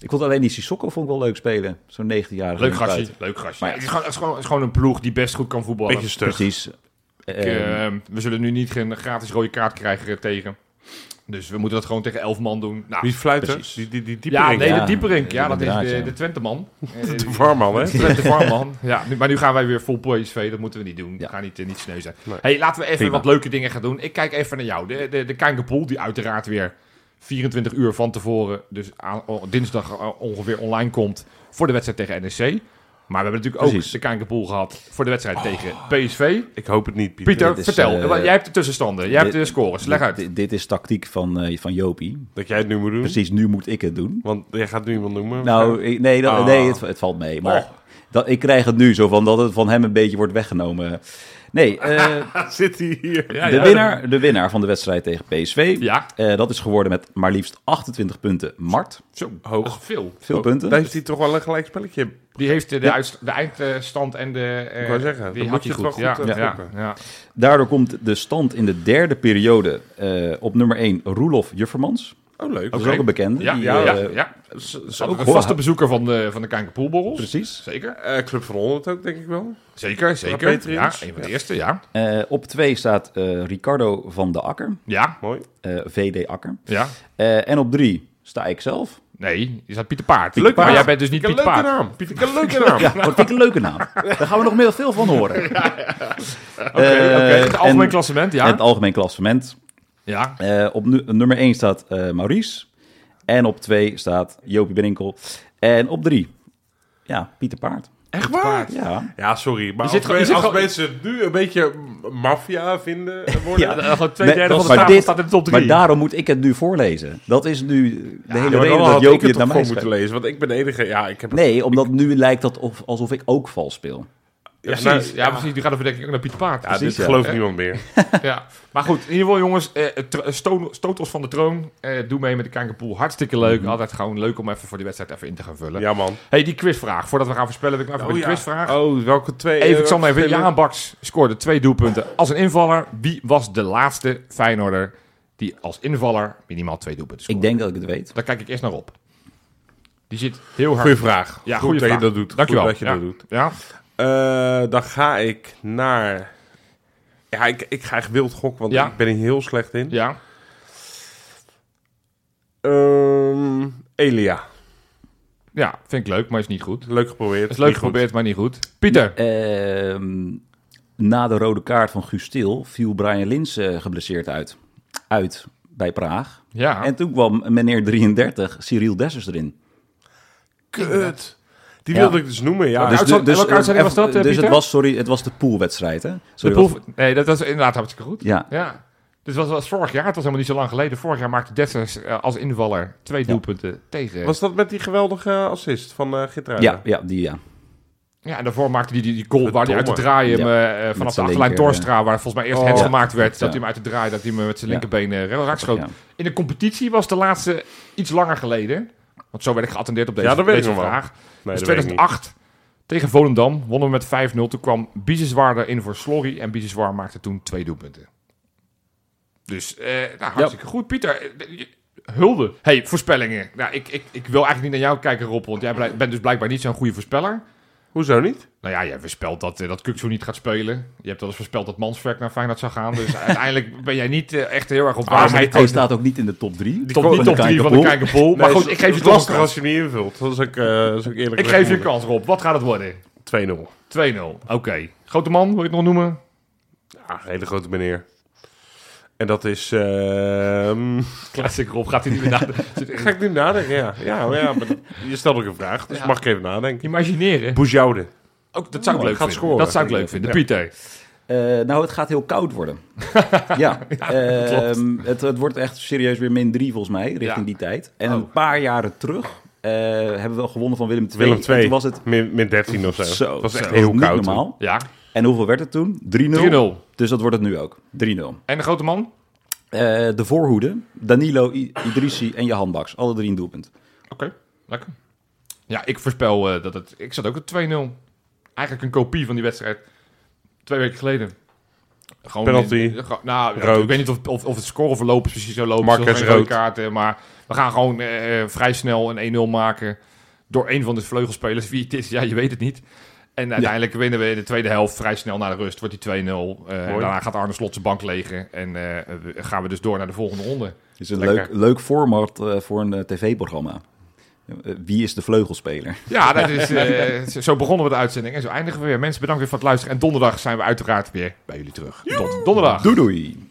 Ik vond alleen die Sissoko vond ik wel leuk spelen. Zo'n 19-jarige. Leuk gastje, leuk gastje. Maar ja. het, is gewoon, het, is gewoon, het is gewoon een ploeg die best goed kan voetballen. Beetje stug. Precies. Ik, Eh, eh, we zullen nu niet geen gratis rode kaart krijgen tegen. Dus we moeten dat gewoon tegen elf man doen. Nou, Wie is fluiten? Die, die, die diepe ja, nee, Ja, de dieperink. Ja, dat is de, de Twenteman. Eh, De die- Varman, hè? de Twente Farmman. Ja, nu, maar nu gaan wij weer vol PSV. Dat moeten we niet doen. Ja. We gaan niet, eh, niet sneu zijn. Nee. Hey, laten we even Prima. wat leuke dingen gaan doen. Ik kijk even naar jou. De, de, de Kijkerpool, die uiteraard weer 24 uur van tevoren, dus aan, dinsdag ongeveer online komt voor de wedstrijd tegen NEC. Maar we hebben natuurlijk Precies. ook de Kijkerpool gehad voor de wedstrijd tegen PSV. Ik hoop het niet, Pieter. Pieter, is, vertel. eh, jij hebt de tussenstanden. Jij hebt de scores. Leg dit- uit. Dit, dit is tactiek van, eh, van Jopie. Dat jij het nu moet doen. Precies, nu moet ik het doen. Want jij gaat nu iemand noemen. Nou, ik- nee, dat, Ah. nee het, het valt mee. Maar Oh. dat, ik krijg het nu zo van dat het van hem een beetje wordt weggenomen. Nee, eh, zit hij hier? Ja, de, ja. winnaar, de winnaar van de wedstrijd tegen PSV. Ja, eh, dat is geworden met maar liefst 28 punten. Mart, zo. Hoog. Veel. veel punten. Daar heeft hij toch wel een gelijk spelletje. Die heeft de, Ja. uitst- de eindstand en de... eh, Ik wou zeggen, die had je goed. het wel goed, ja, ja. Daardoor komt de stand in de derde periode eh, op nummer 1 Roelof Juffermans. Oh, leuk. Dat is Oké. ook een bekende. Ja, die, ja, eh, ja, ja. S- Ook een vaste bezoeker van de, van de Kijkerpoolborrels. Precies. Zeker. eh, Club van Holland ook, denk ik wel. Zeker, zeker. Ja, een van de eerste, ja. Eh, op 2 staat eh, Ricardo van de Akker, Ja, Mooi. eh, VD Akker. ja. Eh, en op 3 sta ik zelf. Nee, je staat Pieter Paard. Leuke maar jij bent dus niet Pieter leuke Paard. naam. Pieter, een leuke naam. Ja, dat vind ik een leuke naam. Daar gaan we nog meer veel van horen. Oké, oké. Het algemeen en- klassement, En ja. het algemeen klassement. Ja, Eh, op nu- nummer 1 staat eh, Maurice. En op 2 staat Jopie Brinkel. En op 3, ja, Pieter Paard. Echt waar? Ja, Ja, sorry. Maar als, als gewoon- mensen het nu een beetje maffia vinden eh, worden... Ja. Gewoon twee Nee, derde van de maar tafel dit- staat in de top maar daarom moet ik het nu voorlezen. Dat is nu de hele Ja, reden dat Jopie het het naar mij voor moeten lezen. Want ik ben de enige... Ja, ik heb het- Nee, omdat nu lijkt dat of, alsof ik ook vals speel. Ja, precies. nou, ja, precies. Die gaat denk ik ook naar Pieter Paard. Ja, precies, dit ja. gelooft niemand meer. Ja, maar goed, in ieder geval jongens, eh, stoot ons van de troon. Eh, doe mee met de Kankerpool. Hartstikke leuk. Mhm. Altijd gewoon leuk om even voor die wedstrijd even in te gaan vullen. Ja, man. hey, die quizvraag. Voordat we gaan voorspellen, wil ik nog even Oh, ja. de quizvraag. Oh, welke twee? Even, eh, ik zal maar even. Jaan Baks scoorde twee doelpunten als een invaller. Wie was de laatste Feyenoorder die als invaller minimaal twee doelpunten scoorde? Ik denk dat ik het weet. Daar kijk ik eerst naar op. Die zit heel hard. Goeie vraag. Ja, Goed goeie dat vraag. je dat doet. Dankjewel. Goed dat je Ja. dat doet. Ja, Eh, dan ga ik naar... Ja, ik, ik ga echt wild gokken, want Ja. ik ben hier heel slecht in. ja. Ehm, Elia. ja, vind ik leuk, maar is niet goed. Leuk geprobeerd. Is leuk Niet goed. geprobeerd, maar niet goed. Pieter. Ehm, na de rode kaart van Guus Til viel Brian Lins eh, geblesseerd uit. Uit bij Praag. Ja. En toen kwam meneer 33, Cyril Dessers erin. Kut. Die Ja. wilde ik dus noemen, ja. Dus- uitzend- welke uitzending was dat, eh, Dus Pieter? het was, sorry, het was de poolwedstrijd, hè? De Sorry, proef, wat- nee, dat was inderdaad hartstikke goed. Ja, Ja. Dus dat was vorig jaar, het was helemaal niet zo lang geleden. Vorig jaar maakte Dessers eh, als invaller twee doelpunten tegen. Was dat met die geweldige assist van uh, Gitruiden? ja, ja, die ja. Ja, en daarvoor maakte hij die, die goal waar hij uit de Verdomme. draaien hem, Ja, eh, vanaf de achterlijn linker, Torstra, waar volgens mij eerst Oh. het Ja. gemaakt werd, dat Ja. hij hem uit de draai, dat hij hem met zijn linkerbeen uh, raak schoot. ja. In de competitie was de laatste iets langer geleden. Want zo werd ik geattendeerd op deze, Ja, dat weet ik deze wel. vraag. Nee, dus ik niet. 2008 tegen Volendam wonnen we met 5-0. Toen kwam Biseswar erin voor Slorry en Biseswar maakte toen twee doelpunten. Dus eh, nou, hartstikke goed, Pieter. Eh, Hulde. Hey, voorspellingen. Nou, ik, ik, ik wil eigenlijk niet naar jou kijken, Rob, want jij bent dus blijkbaar niet zo'n goede voorspeller. Hoezo niet? Nou ja, jij voorspelt dat, eh, dat Kukzu niet gaat spelen. Je hebt wel eens voorspeld dat Manswerk naar Feyenoord zou gaan. Dus uiteindelijk ben jij niet eh, echt heel erg op Ah, waarheid. hij staat ook niet in de top 3. Top, niet top 3 van de kijkerpool. Maar goed, ik geef je toch een lastig kans. als je niet invult. Dat is ook, eh, dat is ook eerlijk. Ik geef je een kans, Rob. Wat gaat het worden? 2-0. 2-0. Oké. Grote man, wil je het nog noemen? Ja, hele grote meneer. En dat is... ehm, Classic Rob, gaat hij niet meer nadenken. Ga ik nu nadenken, ja. Ja, maar ja maar je stelt ook een vraag, dus Ja. mag ik even nadenken. Imagineren. Boujoude. Ook, dat zou ik Oh, leuk gaat vinden. scoren. Dat zou ik leuk vinden. Ja. Pieter. Eh, nou, het gaat heel koud worden. ja, ehm, het, het wordt echt serieus weer min 3 volgens mij, richting Ja. die tijd. En Oh. een paar jaren terug eh, hebben we wel gewonnen van Willem II. Willem En 2. Toen was het Min, min 13 of zo. zo. dat was echt zo, heel niet koud. normaal. Ja. En hoeveel werd het toen? 3-0. 3-0. Dus dat wordt het nu ook. 3-0. En de grote man? Eh, de voorhoede, Danilo, I- Idrissi en Johan Baks. Alle drie een doelpunt. Oké, lekker. Ja, ik voorspel eh, dat het... Ik zat ook op 2-0. Eigenlijk een kopie van die wedstrijd. Twee weken geleden. Gewoon Penalty. in- nou, Rood. ik weet niet of, of, of het scoreverloop precies zo loopt. Rode rood. kaarten, maar We gaan gewoon eh, vrij snel een 1-0 maken door een van de vleugelspelers. Wie het is, ja, je weet het niet. En uiteindelijk winnen we in de tweede helft vrij snel naar de rust. Wordt die 2-0. Eh, daarna gaat Arne Slot zijn bank legen. En eh, gaan we dus door naar de volgende ronde. Het is een Lekker. leuk, leuk format eh, voor een tv-programma. Wie is de vleugelspeler? Ja, dat is, zo- zo begonnen we de uitzending. En zo eindigen we weer. Mensen, bedankt weer voor het luisteren. En donderdag zijn we uiteraard weer bij jullie terug. Tot donderdag. Doei doei!